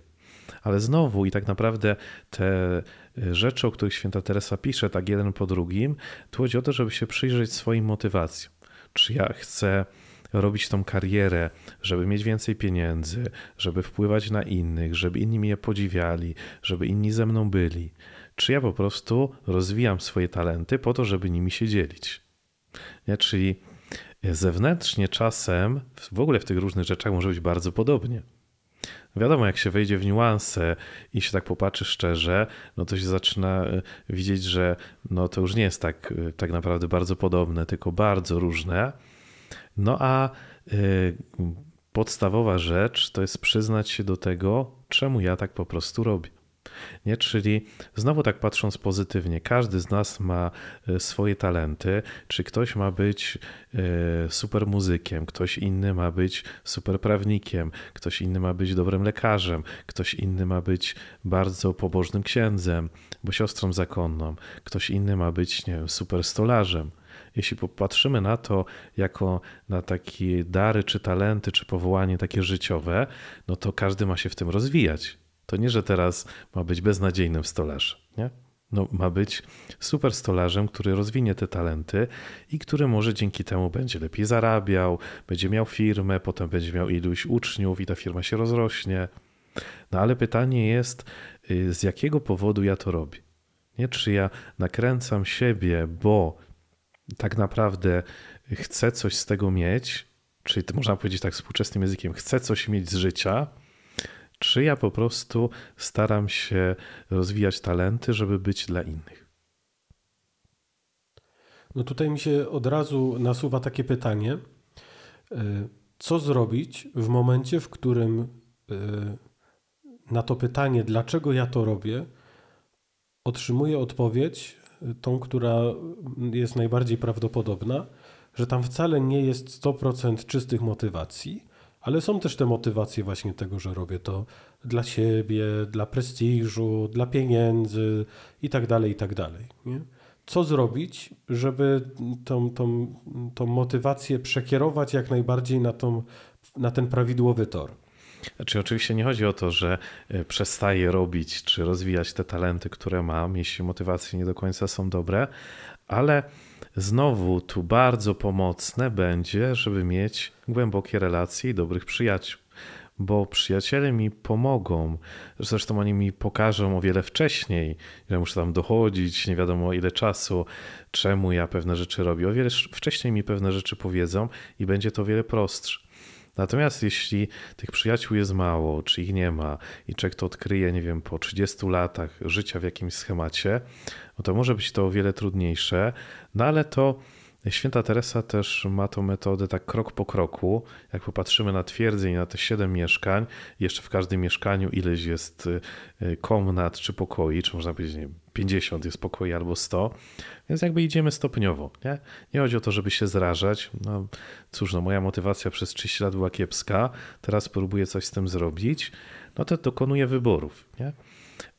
Ale znowu i tak naprawdę te y, rzeczy, o których święta Teresa pisze, tak jeden po drugim, tu chodzi o to, żeby się przyjrzeć swoim motywacjom. Czy ja chcę robić tą karierę, żeby mieć więcej pieniędzy, żeby wpływać na innych, żeby inni mnie podziwiali, żeby inni ze mną byli czy ja po prostu rozwijam swoje talenty po to, żeby nimi się dzielić. Nie? Czyli zewnętrznie czasem, w ogóle w tych różnych rzeczach może być bardzo podobnie. Wiadomo, jak się wejdzie w niuanse i się tak popatrzy szczerze, no to się zaczyna e, widzieć, że no to już nie jest tak, e, tak naprawdę bardzo podobne, tylko bardzo różne. No a y, podstawowa rzecz to jest przyznać się do tego, czemu ja tak po prostu robię. Nie? Czyli znowu tak patrząc pozytywnie, każdy z nas ma e, swoje talenty. Czy ktoś ma być e, super muzykiem, ktoś inny ma być super prawnikiem, ktoś inny ma być dobrym lekarzem, ktoś inny ma być bardzo pobożnym księdzem, bo siostrą zakonną, ktoś inny ma być nie wiem, super stolarzem. Jeśli popatrzymy na to jako na takie dary, czy talenty, czy powołanie takie życiowe, no to każdy ma się w tym rozwijać. To nie, że teraz ma być beznadziejnym stolarzem, nie? No, ma być super stolarzem, który rozwinie te talenty i który może dzięki temu będzie lepiej zarabiał, będzie miał firmę, potem będzie miał iluś uczniów i ta firma się rozrośnie. No ale pytanie jest, y, z jakiego powodu ja to robię? Nie, czy ja nakręcam siebie, bo tak naprawdę chcę coś z tego mieć, czyli można powiedzieć tak współczesnym językiem, chcę coś mieć z życia, czy ja po prostu staram się rozwijać talenty, żeby być dla innych? No tutaj mi się od razu nasuwa takie pytanie. E, co zrobić w momencie, w którym e, na to pytanie, dlaczego ja to robię, otrzymuję odpowiedź, e, tą, która jest najbardziej prawdopodobna, że tam wcale nie jest 100% czystych motywacji, ale są też te motywacje właśnie tego, że robię to dla siebie, dla prestiżu, dla pieniędzy i tak dalej, i tak dalej. Nie? Co zrobić, żeby tą, tą, tą motywację przekierować jak najbardziej na, tą, na ten prawidłowy tor? Znaczy, oczywiście nie chodzi o to, że e, przestaję robić czy rozwijać te talenty, które mam, jeśli motywacje nie do końca są dobre, ale Znowu tu bardzo pomocne będzie, żeby mieć głębokie relacje i dobrych przyjaciół, bo przyjaciele mi pomogą. Zresztą oni mi pokażą o wiele wcześniej, że muszę tam dochodzić, nie wiadomo ile czasu, czemu ja pewne rzeczy robię. O wiele wcześniej mi pewne rzeczy powiedzą i będzie to o wiele prostsze. Natomiast jeśli tych przyjaciół jest mało, czy ich nie ma i człowiek to odkryje, nie wiem, po 30 latach życia w jakimś schemacie, no to może być to o wiele trudniejsze, no ale to Święta Teresa też ma tą metodę tak krok po kroku. Jak popatrzymy na twierdzeń, na te siedem mieszkań, jeszcze w każdym mieszkaniu ileś jest y, komnat czy pokoi, czy można powiedzieć, nie 50 jest pokoi albo 100, więc jakby idziemy stopniowo. Nie, nie chodzi o to, żeby się zrażać. No, cóż, no, moja motywacja przez 30 lat była kiepska, teraz próbuję coś z tym zrobić, no to dokonuję wyborów. Nie?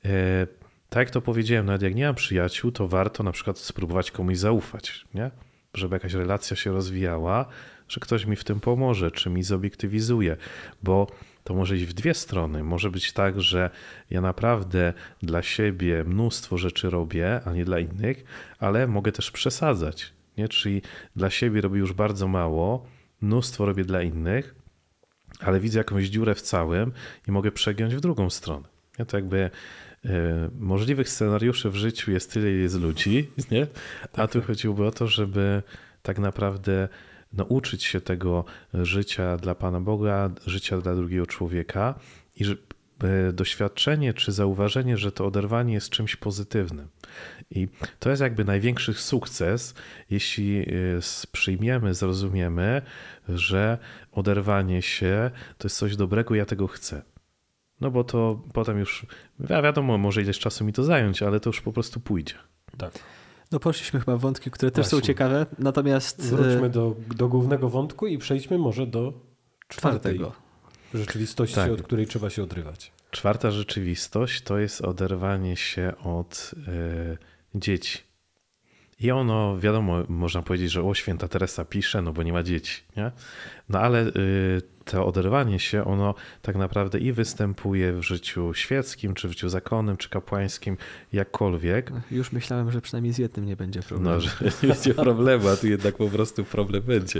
E, tak jak to powiedziałem, nawet jak nie mam przyjaciół, to warto na przykład spróbować komuś zaufać. Nie? Żeby jakaś relacja się rozwijała, że ktoś mi w tym pomoże, czy mi zobiektywizuje, bo to może iść w dwie strony. Może być tak, że ja naprawdę dla siebie mnóstwo rzeczy robię, a nie dla innych, ale mogę też przesadzać. Nie? Czyli dla siebie robię już bardzo mało, mnóstwo robię dla innych, ale widzę jakąś dziurę w całym i mogę przegiąć w drugą stronę. Ja to jakby możliwych scenariuszy w życiu jest tyle, jest ludzi, nie? a tak, tu tak. chodziłoby o to, żeby tak naprawdę nauczyć się tego życia dla Pana Boga, życia dla drugiego człowieka, i e, doświadczenie czy zauważenie, że to oderwanie jest czymś pozytywnym. I to jest jakby największy sukces, jeśli e, przyjmiemy, zrozumiemy, że oderwanie się to jest coś dobrego, ja tego chcę. No bo to potem już, wiadomo, może ileś czasu mi to zająć, ale to już po prostu pójdzie. Tak. No poszliśmy chyba w wątki, które też Właśnie. są ciekawe, natomiast Wróćmy e, do, do głównego wątku i przejdźmy może do czwartej czwartego. rzeczywistości, Tak. od której trzeba się odrywać. Czwarta rzeczywistość to jest oderwanie się od y, dzieci. I ono, wiadomo, można powiedzieć, że o święta Teresa pisze, no bo nie ma dzieci, nie? No ale y, to oderwanie się, ono tak naprawdę i występuje w życiu świeckim, czy w życiu zakonnym, czy kapłańskim, jakkolwiek. Już myślałem, że przynajmniej z jednym nie będzie problemu. No, że nie będzie problemu, a tu jednak po prostu problem będzie.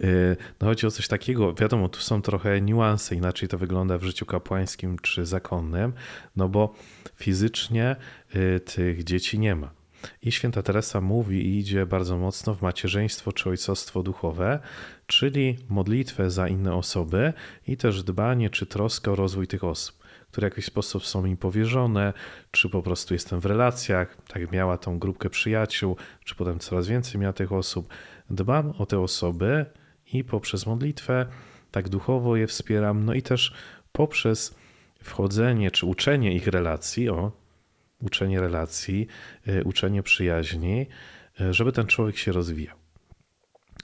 Y, No chodzi o coś takiego, wiadomo, tu są trochę niuanse, inaczej to wygląda w życiu kapłańskim czy zakonnym, no bo fizycznie y, tych dzieci nie ma. I święta Teresa mówi i idzie bardzo mocno w macierzyństwo czy ojcostwo duchowe, czyli modlitwę za inne osoby i też dbanie czy troskę o rozwój tych osób, które w jakiś sposób są im powierzone, czy po prostu jestem w relacjach, tak miała tą grupkę przyjaciół, czy potem coraz więcej miała tych osób. Dbam o te osoby i poprzez modlitwę tak duchowo je wspieram, no i też poprzez wchodzenie czy uczenie ich relacji, o, uczenie relacji, y, uczenie przyjaźni, y, żeby ten człowiek się rozwijał.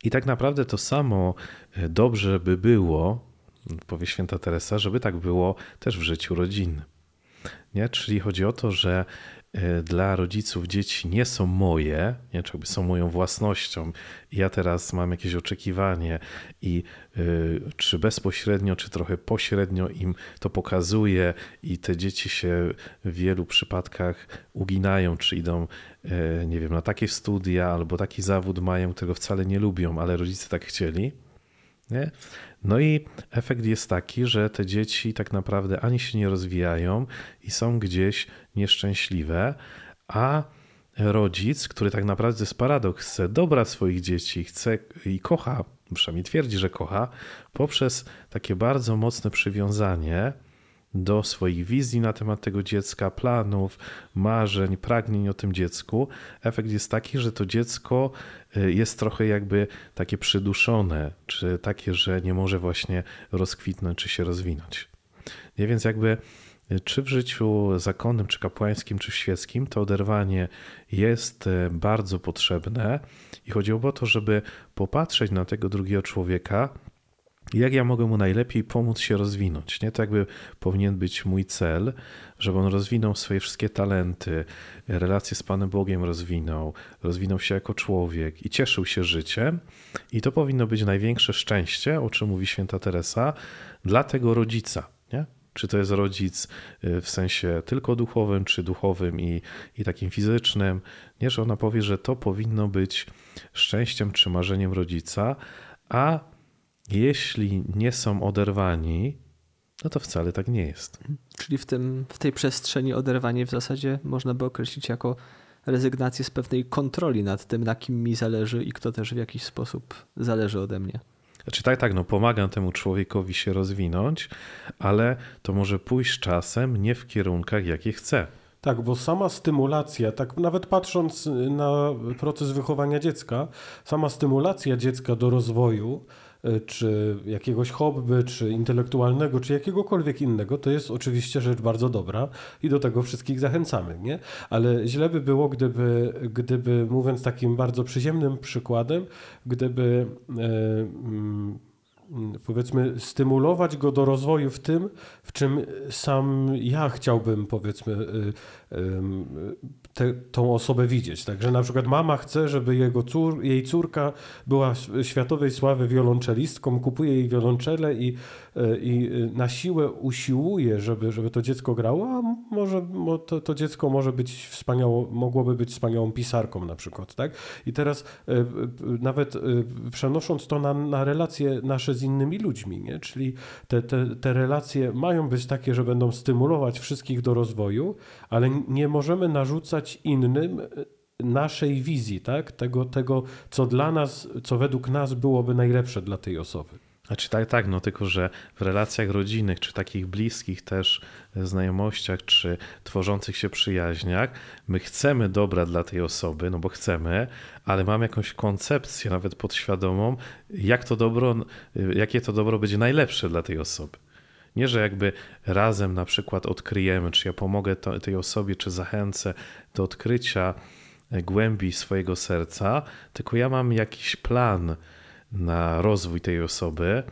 I tak naprawdę to samo y, dobrze by było, powie święta Teresa, żeby tak było też w życiu rodzinnym. Nie? Czyli chodzi o to, że dla rodziców dzieci nie są moje, nie? czy są moją własnością. Ja teraz mam jakieś oczekiwanie i y, czy bezpośrednio, czy trochę pośrednio im to pokazuję i te dzieci się w wielu przypadkach uginają, czy idą, y, nie wiem, na takie studia albo taki zawód mają, którego wcale nie lubią, ale rodzice tak chcieli. Nie? No i efekt jest taki, że te dzieci tak naprawdę ani się nie rozwijają i są gdzieś nieszczęśliwe, a rodzic, który tak naprawdę jest paradoks, chce dobra swoich dzieci, chce i kocha, przynajmniej twierdzi, że kocha, poprzez takie bardzo mocne przywiązanie do swoich wizji na temat tego dziecka, planów, marzeń, pragnień o tym dziecku. Efekt jest taki, że to dziecko y, jest trochę jakby takie przyduszone, czy takie, że nie może właśnie rozkwitnąć, czy się rozwinąć. Nie, więc jakby y, czy w życiu zakonnym, czy kapłańskim, czy świeckim, to oderwanie jest y, bardzo potrzebne i chodziło o to, żeby popatrzeć na tego drugiego człowieka, jak ja mogę mu najlepiej pomóc się rozwinąć. Nie? To jakby powinien być mój cel, żeby on rozwinął swoje wszystkie talenty, relacje z Panem Bogiem rozwinął, rozwinął się jako człowiek i cieszył się życiem. I to powinno być największe szczęście, o czym mówi święta Teresa, dla tego rodzica. Nie? Czy to jest rodzic y, w sensie tylko duchowym, czy duchowym i, i takim fizycznym. Nie, że ona powie, że to powinno być szczęściem czy marzeniem rodzica, a jeśli nie są oderwani, no to wcale tak nie jest. Czyli w, tym, w tej przestrzeni oderwanie w zasadzie można by określić jako rezygnację z pewnej kontroli nad tym, na kim mi zależy i kto też w jakiś sposób zależy ode mnie. Znaczy tak, tak, no pomagam temu człowiekowi się rozwinąć, ale to może pójść czasem nie w kierunkach, jakie chcę. Tak, bo sama stymulacja, tak nawet patrząc na proces wychowania dziecka, sama stymulacja dziecka do rozwoju, czy jakiegoś hobby, czy intelektualnego, czy jakiegokolwiek innego, to jest oczywiście rzecz bardzo dobra i do tego wszystkich zachęcamy, nie? Ale źle by było, gdyby, gdyby mówiąc takim bardzo przyziemnym przykładem, gdyby e, mm, powiedzmy stymulować go do rozwoju w tym, w czym sam ja chciałbym powiedzmy y, y, te, tą osobę widzieć. Także na przykład mama chce, żeby jego cór, jej córka była światowej sławy wiolonczelistką, kupuje jej wiolonczele i, y, i na siłę usiłuje, żeby, żeby to dziecko grało, a może mo- to, to dziecko może być wspaniałą, mogłoby być wspaniałą pisarką na przykład, tak? I teraz y, nawet przenosząc to na, na relacje nasze z innymi ludźmi, nie? czyli te, te, te relacje mają być takie, że będą stymulować wszystkich do rozwoju, ale nie możemy narzucać innym y, naszej wizji, tak? tego, tego, co dla nas, co według nas byłoby najlepsze dla tej osoby. Znaczy tak, tak, no tylko, że w relacjach rodzinnych, czy takich bliskich też znajomościach, czy tworzących się przyjaźniach, my chcemy dobra dla tej osoby, no bo chcemy, ale mamy jakąś koncepcję, nawet podświadomą, jak to dobro, jakie to dobro będzie najlepsze dla tej osoby. Nie, że jakby razem na przykład odkryjemy, czy ja pomogę to, tej osobie, czy zachęcę do odkrycia głębi swojego serca, tylko ja mam jakiś plan na rozwój tej osoby.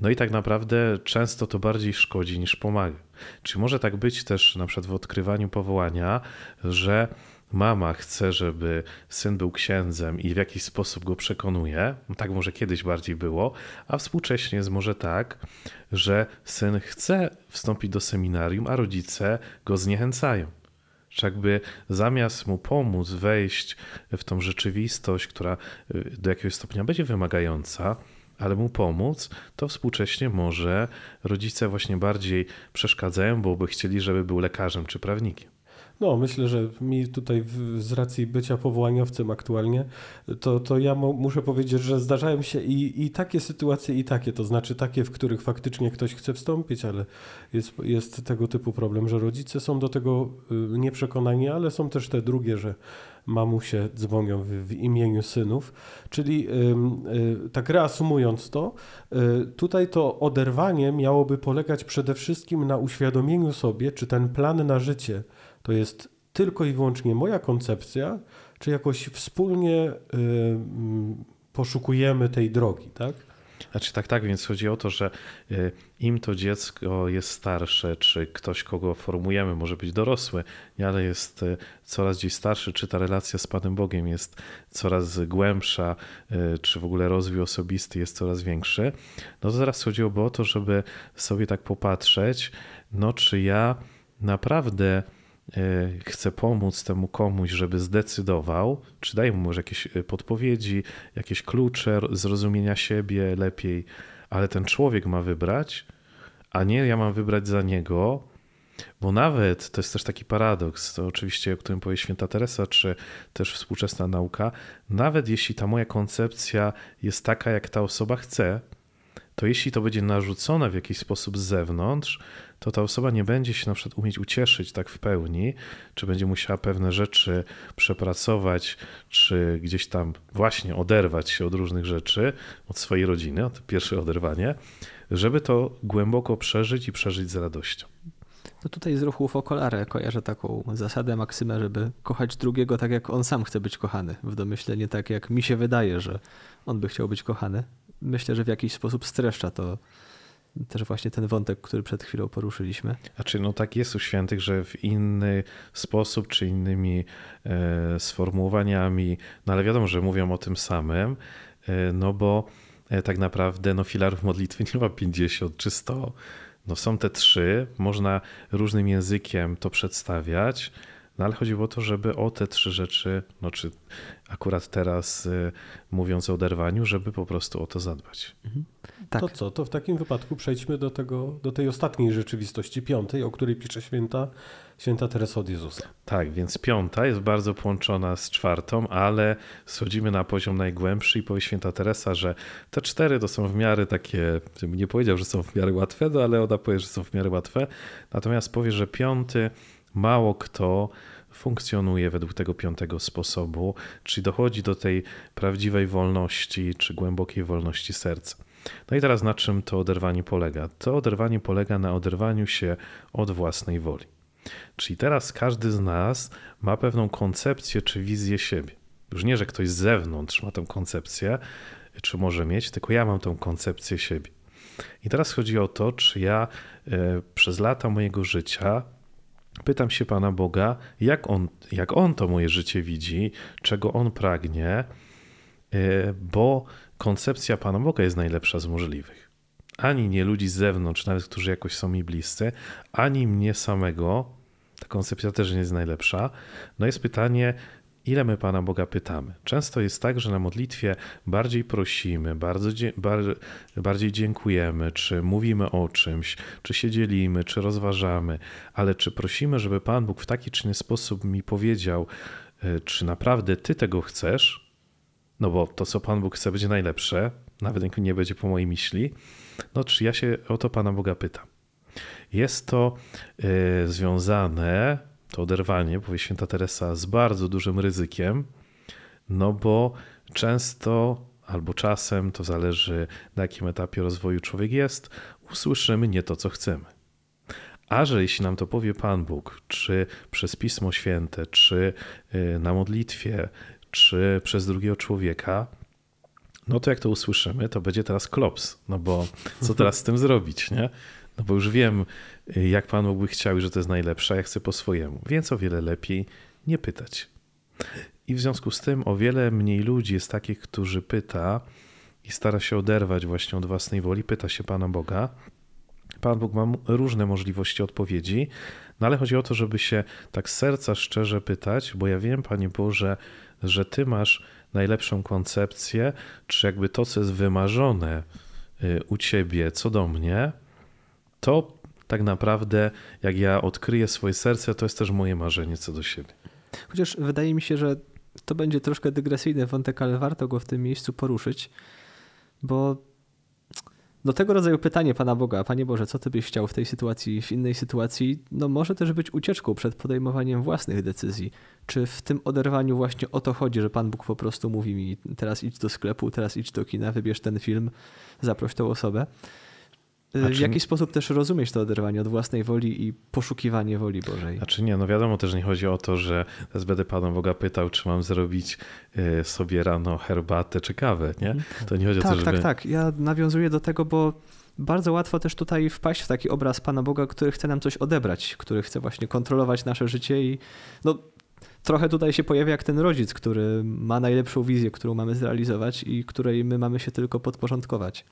No i tak naprawdę często to bardziej szkodzi niż pomaga. Czy może tak być też na przykład w odkrywaniu powołania, że mama chce, żeby syn był księdzem i w jakiś sposób go przekonuje, tak może kiedyś bardziej było, a współcześnie jest może tak, że syn chce wstąpić do seminarium, a rodzice go zniechęcają. Czy jakby zamiast mu pomóc wejść w tą rzeczywistość, która y, do jakiegoś stopnia będzie wymagająca, ale mu pomóc, to współcześnie może rodzice właśnie bardziej przeszkadzają, bo by chcieli, żeby był lekarzem czy prawnikiem. No, myślę, że mi tutaj z racji bycia powołaniowcem aktualnie, to, to ja muszę powiedzieć, że zdarzają się i, i takie sytuacje, i takie, to znaczy takie, w których faktycznie ktoś chce wstąpić, ale jest, jest tego typu problem, że rodzice są do tego y, nieprzekonani, ale są też te drugie, że mamusie dzwonią w, w imieniu synów. Czyli y, tak reasumując to, y, tutaj to oderwanie miałoby polegać przede wszystkim na uświadomieniu sobie, czy ten plan na życie, to jest tylko i wyłącznie moja koncepcja, czy jakoś wspólnie y, poszukujemy tej drogi, tak? Znaczy tak, tak, więc chodzi o to, że y, im to dziecko jest starsze, czy ktoś, kogo formujemy, może być dorosły, ale jest y, coraz gdzieś starszy, czy ta relacja z Panem Bogiem jest coraz głębsza, czy w ogóle rozwój osobisty jest coraz większy, no to teraz chodziłoby o to, żeby sobie tak popatrzeć, no czy ja naprawdę E, chcę pomóc temu komuś, żeby zdecydował, czy daję mu może jakieś e, podpowiedzi, jakieś klucze zrozumienia siebie lepiej, ale ten człowiek ma wybrać, a nie ja mam wybrać za niego, bo nawet, to jest też taki paradoks, to oczywiście, o którym powie święta Teresa, czy też współczesna nauka, nawet jeśli ta moja koncepcja jest taka, jak ta osoba chce, to jeśli to będzie narzucone w jakiś sposób z zewnątrz, to ta osoba nie będzie się na przykład umieć ucieszyć tak w pełni, czy będzie musiała pewne rzeczy przepracować, czy gdzieś tam właśnie oderwać się od różnych rzeczy, od swojej rodziny, to pierwsze oderwanie, żeby to głęboko przeżyć i przeżyć z radością. No tutaj z ruchu Focolare kojarzę taką zasadę, maksymę, żeby kochać drugiego tak, jak on sam chce być kochany. W domyśle nie tak, jak mi się wydaje, że on by chciał być kochany. Myślę, że w jakiś sposób streszcza to też właśnie ten wątek, który przed chwilą poruszyliśmy. Znaczy, no tak jest u świętych, że w inny sposób czy innymi e, sformułowaniami, no ale wiadomo, że mówią o tym samym, e, no bo e, tak naprawdę no filarów modlitwy nie ma 50 czy 100. No są te trzy, można różnym językiem to przedstawiać, no ale chodziło o to, żeby o te trzy rzeczy, no czy akurat teraz y, mówiąc o oderwaniu, żeby po prostu o to zadbać. Mhm. Tak. To co, to w takim wypadku przejdźmy do, tego, do tej ostatniej rzeczywistości, piątej, o której pisze święta, święta Teresa od Jezusa. Tak, więc piąta jest bardzo połączona z czwartą, ale schodzimy na poziom najgłębszy i powie święta Teresa, że te cztery to są w miarę takie, nie powiedział, że są w miarę łatwe, no ale ona powie, że są w miarę łatwe, natomiast powie, że piąty mało kto funkcjonuje według tego piątego sposobu, czyli dochodzi do tej prawdziwej wolności, czy głębokiej wolności serca. No i teraz na czym to oderwanie polega? To oderwanie polega na oderwaniu się od własnej woli. Czyli teraz każdy z nas ma pewną koncepcję czy wizję siebie. Już nie, że ktoś z zewnątrz ma tę koncepcję, czy może mieć, tylko ja mam tę koncepcję siebie. I teraz chodzi o to, czy ja e, przez lata mojego życia Pytam się Pana Boga, jak on, jak on to moje życie widzi, czego On pragnie, e, bo koncepcja Pana Boga jest najlepsza z możliwych. Ani nie ludzi z zewnątrz, nawet którzy jakoś są mi bliscy, ani mnie samego. Ta koncepcja też nie jest najlepsza. No jest pytanie, ile my Pana Boga pytamy. Często jest tak, że na modlitwie bardziej prosimy, bardzo, bardziej dziękujemy, czy mówimy o czymś, czy się dzielimy, czy rozważamy, ale czy prosimy, żeby Pan Bóg w taki czy inny sposób mi powiedział, e, czy naprawdę Ty tego chcesz? No bo to, co Pan Bóg chce, będzie najlepsze, nawet nie będzie po mojej myśli, no czy ja się o to Pana Boga pytam. Jest to y, związane, to oderwanie, powie święta Teresa, z bardzo dużym ryzykiem, no bo często albo czasem, to zależy na jakim etapie rozwoju człowiek jest, usłyszymy nie to, co chcemy. A że jeśli nam to powie Pan Bóg, czy przez Pismo Święte, czy y, na modlitwie, czy przez drugiego człowieka, no to jak to usłyszymy, to będzie teraz klops. No bo co teraz z tym zrobić, nie? No bo już wiem, jak Pan Bóg by chciał że to jest najlepsze, ja chcę po swojemu. Więc o wiele lepiej nie pytać. I w związku z tym o wiele mniej ludzi jest takich, którzy pyta i stara się oderwać właśnie od własnej woli, pyta się Pana Boga. Pan Bóg ma różne możliwości odpowiedzi, no ale chodzi o to, żeby się tak z serca szczerze pytać, bo ja wiem, Panie Boże, że Ty masz najlepszą koncepcję, czy jakby to, co jest wymarzone y, u Ciebie co do mnie, to tak naprawdę, jak ja odkryję swoje serce, to jest też moje marzenie co do siebie. Chociaż wydaje mi się, że to będzie troszkę dygresyjny wątek, ale warto go w tym miejscu poruszyć, bo do tego rodzaju pytanie Pana Boga, Panie Boże, co Ty byś chciał w tej sytuacji, w innej sytuacji, no może też być ucieczką przed podejmowaniem własnych decyzji. Czy w tym oderwaniu właśnie o to chodzi, że Pan Bóg po prostu mówi mi, teraz idź do sklepu, teraz idź do kina, wybierz ten film, zaproś tą osobę. Y, w jaki sposób też rozumieć to oderwanie od własnej woli i poszukiwanie woli Bożej? Znaczy nie, no wiadomo też nie chodzi o to, że teraz będę Pana Boga pytał, czy mam zrobić y, sobie rano herbatę czy kawę, nie? To nie chodzi tak, o to, żeby... Tak, tak, ja nawiązuję do tego, bo bardzo łatwo też tutaj wpaść w taki obraz Pana Boga, który chce nam coś odebrać, który chce właśnie kontrolować nasze życie i no, trochę tutaj się pojawia jak ten rodzic, który ma najlepszą wizję, którą mamy zrealizować i której my mamy się tylko podporządkować.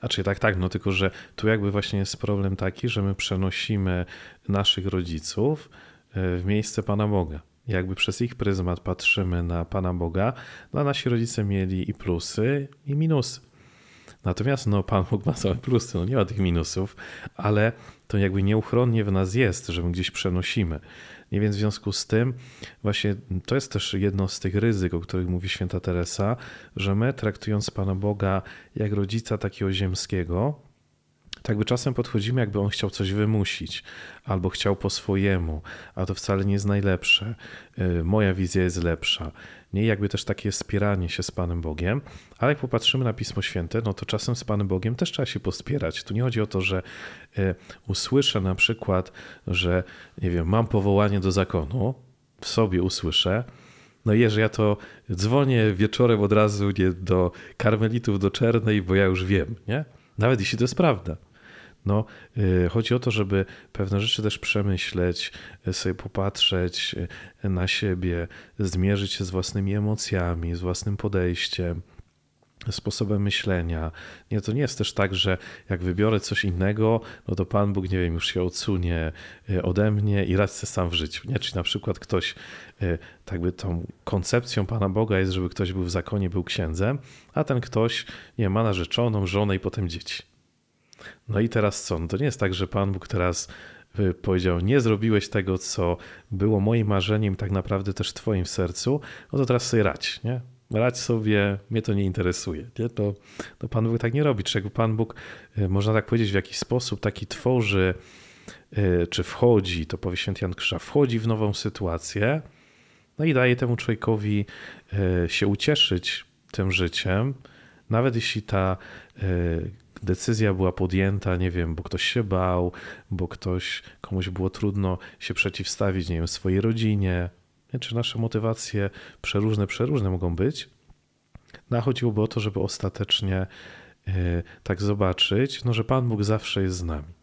A czy tak, tak, no tylko, że tu jakby właśnie jest problem taki, że my przenosimy naszych rodziców e, w miejsce Pana Boga. Jakby przez ich pryzmat patrzymy na Pana Boga, no nasi rodzice mieli i plusy, i minusy. Natomiast no, Pan Bóg ma same plusy, no nie ma tych minusów, ale to jakby nieuchronnie w nas jest, że my gdzieś przenosimy. I więc w związku z tym, właśnie to jest też jedno z tych ryzyk, o których mówi święta Teresa, że my traktując Pana Boga jak rodzica takiego ziemskiego, tak by czasem podchodzimy, jakby on chciał coś wymusić, albo chciał po swojemu, a to wcale nie jest najlepsze. Y, moja wizja jest lepsza. Nie jakby też takie spieranie się z Panem Bogiem, ale jak popatrzymy na Pismo Święte, no to czasem z Panem Bogiem też trzeba się pospierać. Tu nie chodzi o to, że y, usłyszę na przykład, że nie wiem, mam powołanie do zakonu, w sobie usłyszę, no i że ja to dzwonię wieczorem od razu nie, do karmelitów do Czernej, bo ja już wiem, nie? Nawet jeśli to jest prawda. No, y, chodzi o to, żeby pewne rzeczy też przemyśleć, y, sobie popatrzeć y, na siebie, zmierzyć się z własnymi emocjami, z własnym podejściem sposobem myślenia. Nie, to nie jest też tak, że jak wybiorę coś innego, no to Pan Bóg, nie wiem, już się odsunie ode mnie i radzę sam w życiu. Nie? Czyli na przykład ktoś, tak by tą koncepcją Pana Boga jest, żeby ktoś był w zakonie, był księdzem, a ten ktoś, nie ma narzeczoną, żonę i potem dzieci. No i teraz co? No to nie jest tak, że Pan Bóg teraz y, powiedział, nie zrobiłeś tego, co było moim marzeniem, tak naprawdę też twoim w sercu, no to teraz sobie radź, nie? Radź sobie, mnie to nie interesuje. Nie? To, to Pan Bóg tak nie robi. Czego Pan Bóg, y, można tak powiedzieć, w jakiś sposób taki tworzy, y, czy wchodzi, to powie święty Jan Krzyża, wchodzi w nową sytuację, no i daje temu człowiekowi się ucieszyć tym życiem, nawet jeśli ta decyzja była podjęta, nie wiem, bo ktoś się bał, bo ktoś, komuś było trudno się przeciwstawić, nie wiem, swojej rodzinie, czy nasze motywacje przeróżne, przeróżne mogą być. No, chodziłoby o to, żeby ostatecznie yy, tak zobaczyć, no, że Pan Bóg zawsze jest z nami.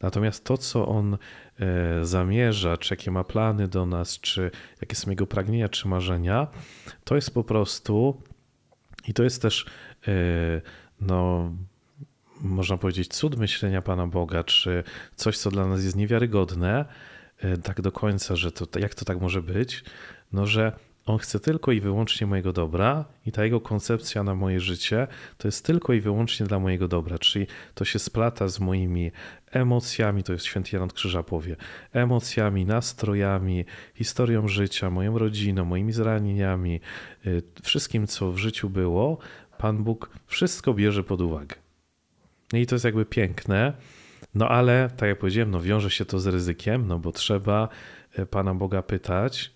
Natomiast to, co On yy, zamierza, czy jakie ma plany do nas, czy jakie są Jego pragnienia, czy marzenia, to jest po prostu i to jest też yy, no, można powiedzieć, cud myślenia Pana Boga, czy coś, co dla nas jest niewiarygodne, e, tak do końca, że to, jak to tak może być, no że on chce tylko i wyłącznie mojego dobra i ta jego koncepcja na moje życie to jest tylko i wyłącznie dla mojego dobra, czyli to się splata z moimi emocjami, to jest święty Jan od Krzyża powie, emocjami, nastrojami, historią życia, moją rodziną, moimi zranieniami, e, wszystkim, co w życiu było, Pan Bóg wszystko bierze pod uwagę. No I to jest jakby piękne, no ale tak jak powiedziałem, no wiąże się to z ryzykiem, no bo trzeba e, Pana Boga pytać,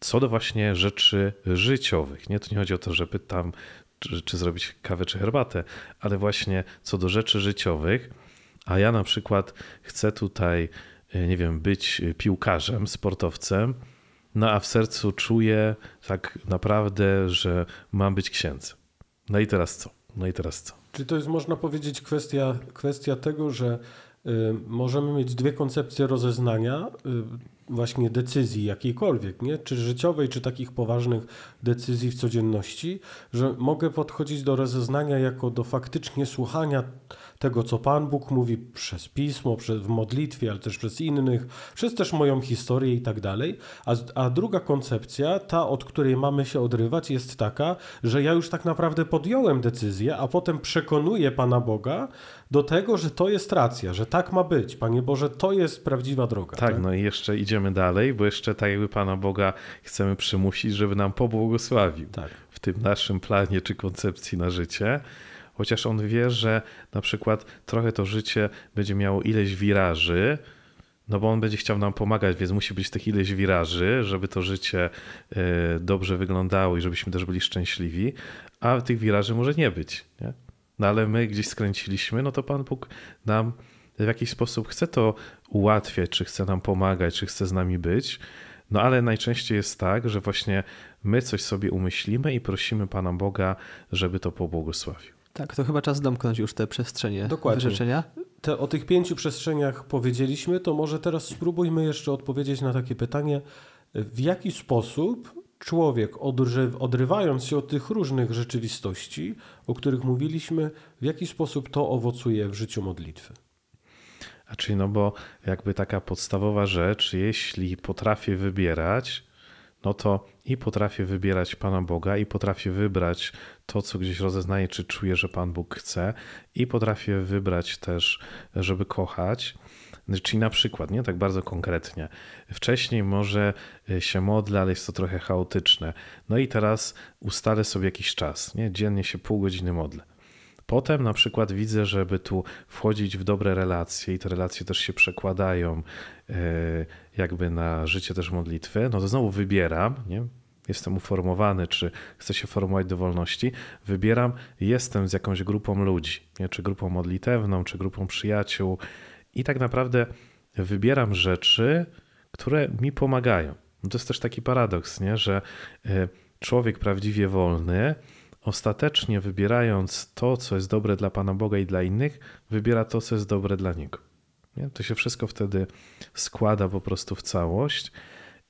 co do właśnie rzeczy życiowych. Nie, tu nie chodzi o to, że pytam, czy, czy zrobić kawę czy herbatę, ale właśnie co do rzeczy życiowych, a ja na przykład chcę tutaj, e, nie wiem, być piłkarzem, sportowcem, no a w sercu czuję tak naprawdę, że mam być księdzem. No i teraz co? No i teraz co? Czy to jest, można powiedzieć, kwestia, kwestia tego, że y, możemy mieć dwie koncepcje rozeznania, y, właśnie decyzji jakiejkolwiek, nie? czy życiowej, czy takich poważnych decyzji w codzienności, że mogę podchodzić do rozeznania jako do faktycznie słuchania tego, co Pan Bóg mówi przez pismo, w modlitwie, ale też przez innych, przez też moją historię i tak dalej. A, a druga koncepcja, ta, od której mamy się odrywać, jest taka, że ja już tak naprawdę podjąłem decyzję, a potem przekonuję Pana Boga do tego, że to jest racja, że tak ma być. Panie Boże, to jest prawdziwa droga. Tak, tak? no i jeszcze idziemy dalej, bo jeszcze tak jakby Pana Boga chcemy przymusić, żeby nam pobłogosławił tak. w tym naszym planie czy koncepcji na życie chociaż on wie, że na przykład trochę to życie będzie miało ileś wiraży, no bo on będzie chciał nam pomagać, więc musi być tych ileś wiraży, żeby to życie e, dobrze wyglądało i żebyśmy też byli szczęśliwi, a tych wiraży może nie być. Nie? No ale my gdzieś skręciliśmy, no to Pan Bóg nam w jakiś sposób chce to ułatwiać, czy chce nam pomagać, czy chce z nami być. No ale najczęściej jest tak, że właśnie my coś sobie umyślimy i prosimy Pana Boga, żeby to pobłogosławił. Tak, to chyba czas domknąć już te przestrzenie Dokładnie. wyrzeczenia. Te, o tych pięciu przestrzeniach powiedzieliśmy, to może teraz spróbujmy jeszcze odpowiedzieć na takie pytanie, w jaki sposób człowiek odrywając się od tych różnych rzeczywistości, o których mówiliśmy, w jaki sposób to owocuje w życiu modlitwy? A czyli no bo jakby taka podstawowa rzecz, jeśli potrafię wybierać, no to i potrafię wybierać Pana Boga, i potrafię wybrać to, co gdzieś rozeznaję, czy czuję, że Pan Bóg chce, i potrafię wybrać też, żeby kochać. Czyli na przykład, nie tak bardzo konkretnie, wcześniej może się modlę, ale jest to trochę chaotyczne. No i teraz ustalę sobie jakiś czas, nie? dziennie się pół godziny modlę. Potem na przykład widzę, żeby tu wchodzić w dobre relacje i te relacje też się przekładają e, jakby na życie też modlitwy, no to znowu wybieram, nie? jestem uformowany, czy chcę się formować do wolności, wybieram, jestem z jakąś grupą ludzi, nie? czy grupą modlitewną, czy grupą przyjaciół i tak naprawdę wybieram rzeczy, które mi pomagają. No to jest też taki paradoks, nie? że e, człowiek prawdziwie wolny ostatecznie wybierając to, co jest dobre dla Pana Boga i dla innych, wybiera to, co jest dobre dla Niego. Nie? To się wszystko wtedy składa po prostu w całość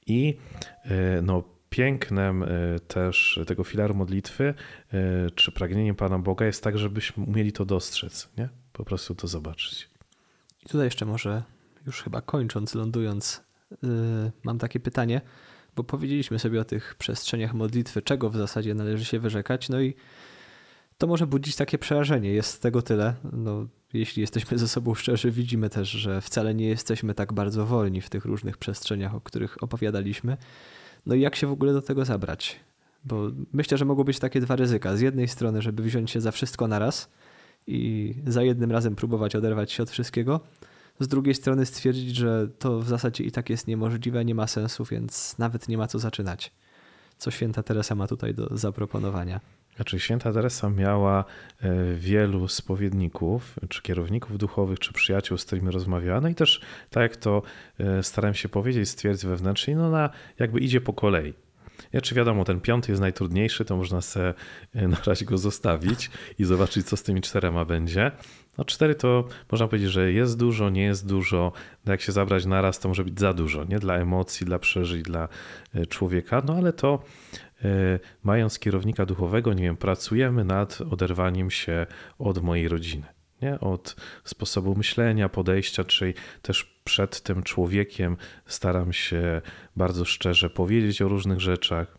i e, no, pięknem e, też tego filaru modlitwy, e, czy pragnieniem Pana Boga jest tak, żebyśmy umieli to dostrzec, nie? po prostu to zobaczyć. I tutaj jeszcze może, już chyba kończąc, lądując, yy, mam takie pytanie bo powiedzieliśmy sobie o tych przestrzeniach modlitwy, czego w zasadzie należy się wyrzekać, no i to może budzić takie przerażenie. Jest tego tyle. No, jeśli jesteśmy ze sobą szczerzy, widzimy też, że wcale nie jesteśmy tak bardzo wolni w tych różnych przestrzeniach, o których opowiadaliśmy. No i jak się w ogóle do tego zabrać? Bo myślę, że mogą być takie dwa ryzyka. Z jednej strony, żeby wziąć się za wszystko naraz i za jednym razem próbować oderwać się od wszystkiego, z drugiej strony stwierdzić, że to w zasadzie i tak jest niemożliwe, nie ma sensu, więc nawet nie ma co zaczynać. Co święta Teresa ma tutaj do zaproponowania? Znaczy, święta Teresa miała e, wielu spowiedników, czy kierowników duchowych, czy przyjaciół, z którymi rozmawiała. No i też, tak jak to e, starałem się powiedzieć, stwierdzić wewnętrznie, no ona jakby idzie po kolei. Ja, czy wiadomo, ten piąty jest najtrudniejszy, to można sobie e, na razie go zostawić i zobaczyć, co z tymi czterema będzie. No cztery to można powiedzieć, że jest dużo, nie jest dużo. No jak się zabrać naraz, to może być za dużo, nie? Dla emocji, dla przeżyć, dla e, człowieka. No ale to e, mając kierownika duchowego, nie wiem, pracujemy nad oderwaniem się od mojej rodziny. Nie? Od sposobu myślenia, podejścia, czyli też przed tym człowiekiem staram się bardzo szczerze powiedzieć o różnych rzeczach.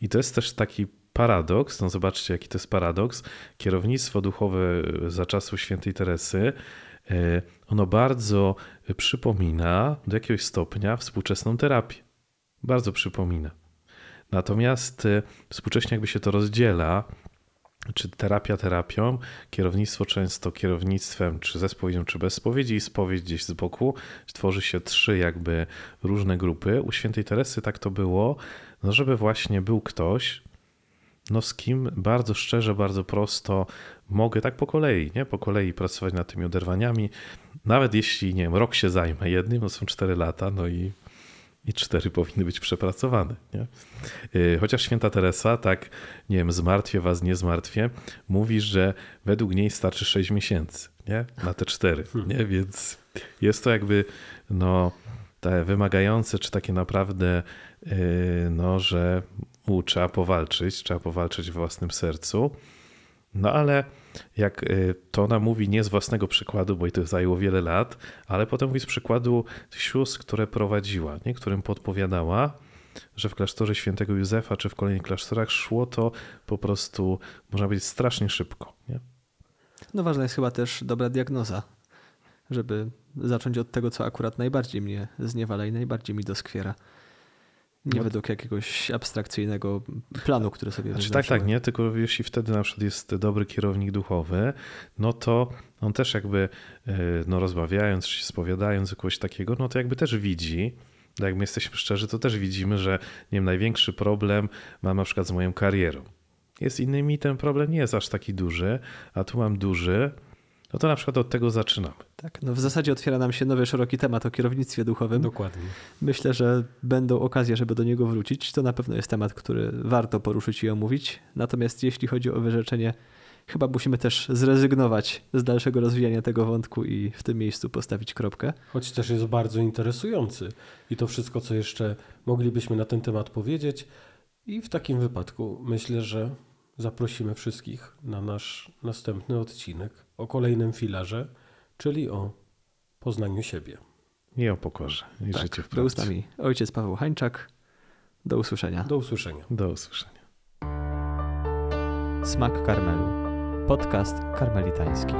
I to jest też taki paradoks, no zobaczcie jaki to jest paradoks, kierownictwo duchowe za czasów świętej Teresy, e, ono bardzo przypomina do jakiegoś stopnia współczesną terapię. Bardzo przypomina. Natomiast e, współcześnie jakby się to rozdziela, czy terapia terapią, kierownictwo często kierownictwem, czy ze spowiedzią, czy bez spowiedzi i spowiedź gdzieś z boku. Tworzy się trzy jakby różne grupy. U świętej Teresy tak to było, no żeby właśnie był ktoś, no z kim bardzo szczerze, bardzo prosto mogę tak po kolei, nie? Po kolei pracować nad tymi oderwaniami. Nawet jeśli, nie wiem, rok się zajmę jednym, no są cztery lata, no i i cztery powinny być przepracowane. Nie? Y, chociaż święta Teresa, tak, nie wiem, zmartwię was, nie zmartwię, mówi, że według niej starczy sześć miesięcy nie? na te cztery. Nie? Więc jest to jakby no, te wymagające, czy takie naprawdę, yy, no, że u, trzeba powalczyć, trzeba powalczyć w własnym sercu. No ale jak y, to ona mówi nie z własnego przykładu, bo jej to zajęło wiele lat, ale potem mówi z przykładu sióstr, które prowadziła, nie? którym podpowiadała, że w klasztorze świętego Józefa czy w kolejnych klasztorach szło to po prostu, można powiedzieć, strasznie szybko. Nie? No ważna jest chyba też dobra diagnoza, żeby zacząć od tego, co akurat najbardziej mnie zniewala i najbardziej mi doskwiera. Nie no. według jakiegoś abstrakcyjnego planu, który sobie znaczy, Tak, tak, nie, tylko jeśli wtedy na przykład jest dobry kierownik duchowy, no to on też jakby e, no, rozmawiając, czy spowiadając kogoś takiego, no to jakby też widzi, tak jak my jesteśmy szczerzy, to też widzimy, że nie wiem, największy problem mam na przykład z moją karierą. Jest innymi ten problem nie jest aż taki duży, a tu mam duży, no to na przykład od tego zaczynamy. Tak, no w zasadzie otwiera nam się nowy, szeroki temat o kierownictwie duchowym. Dokładnie. Myślę, że będą okazje, żeby do niego wrócić. To na pewno jest temat, który warto poruszyć i omówić. Natomiast jeśli chodzi o wyrzeczenie, chyba musimy też zrezygnować z dalszego rozwijania tego wątku i w tym miejscu postawić kropkę. Choć też jest bardzo interesujący i to wszystko, co jeszcze moglibyśmy na ten temat powiedzieć. I w takim wypadku myślę, że zaprosimy wszystkich na nasz następny odcinek o kolejnym filarze, czyli o poznaniu siebie. I o pokorze. I tak, życiu w prawdzie. ustami ojciec Paweł Hańczak. Do usłyszenia. Do usłyszenia. Do usłyszenia. Smak Karmelu. Podcast karmelitański.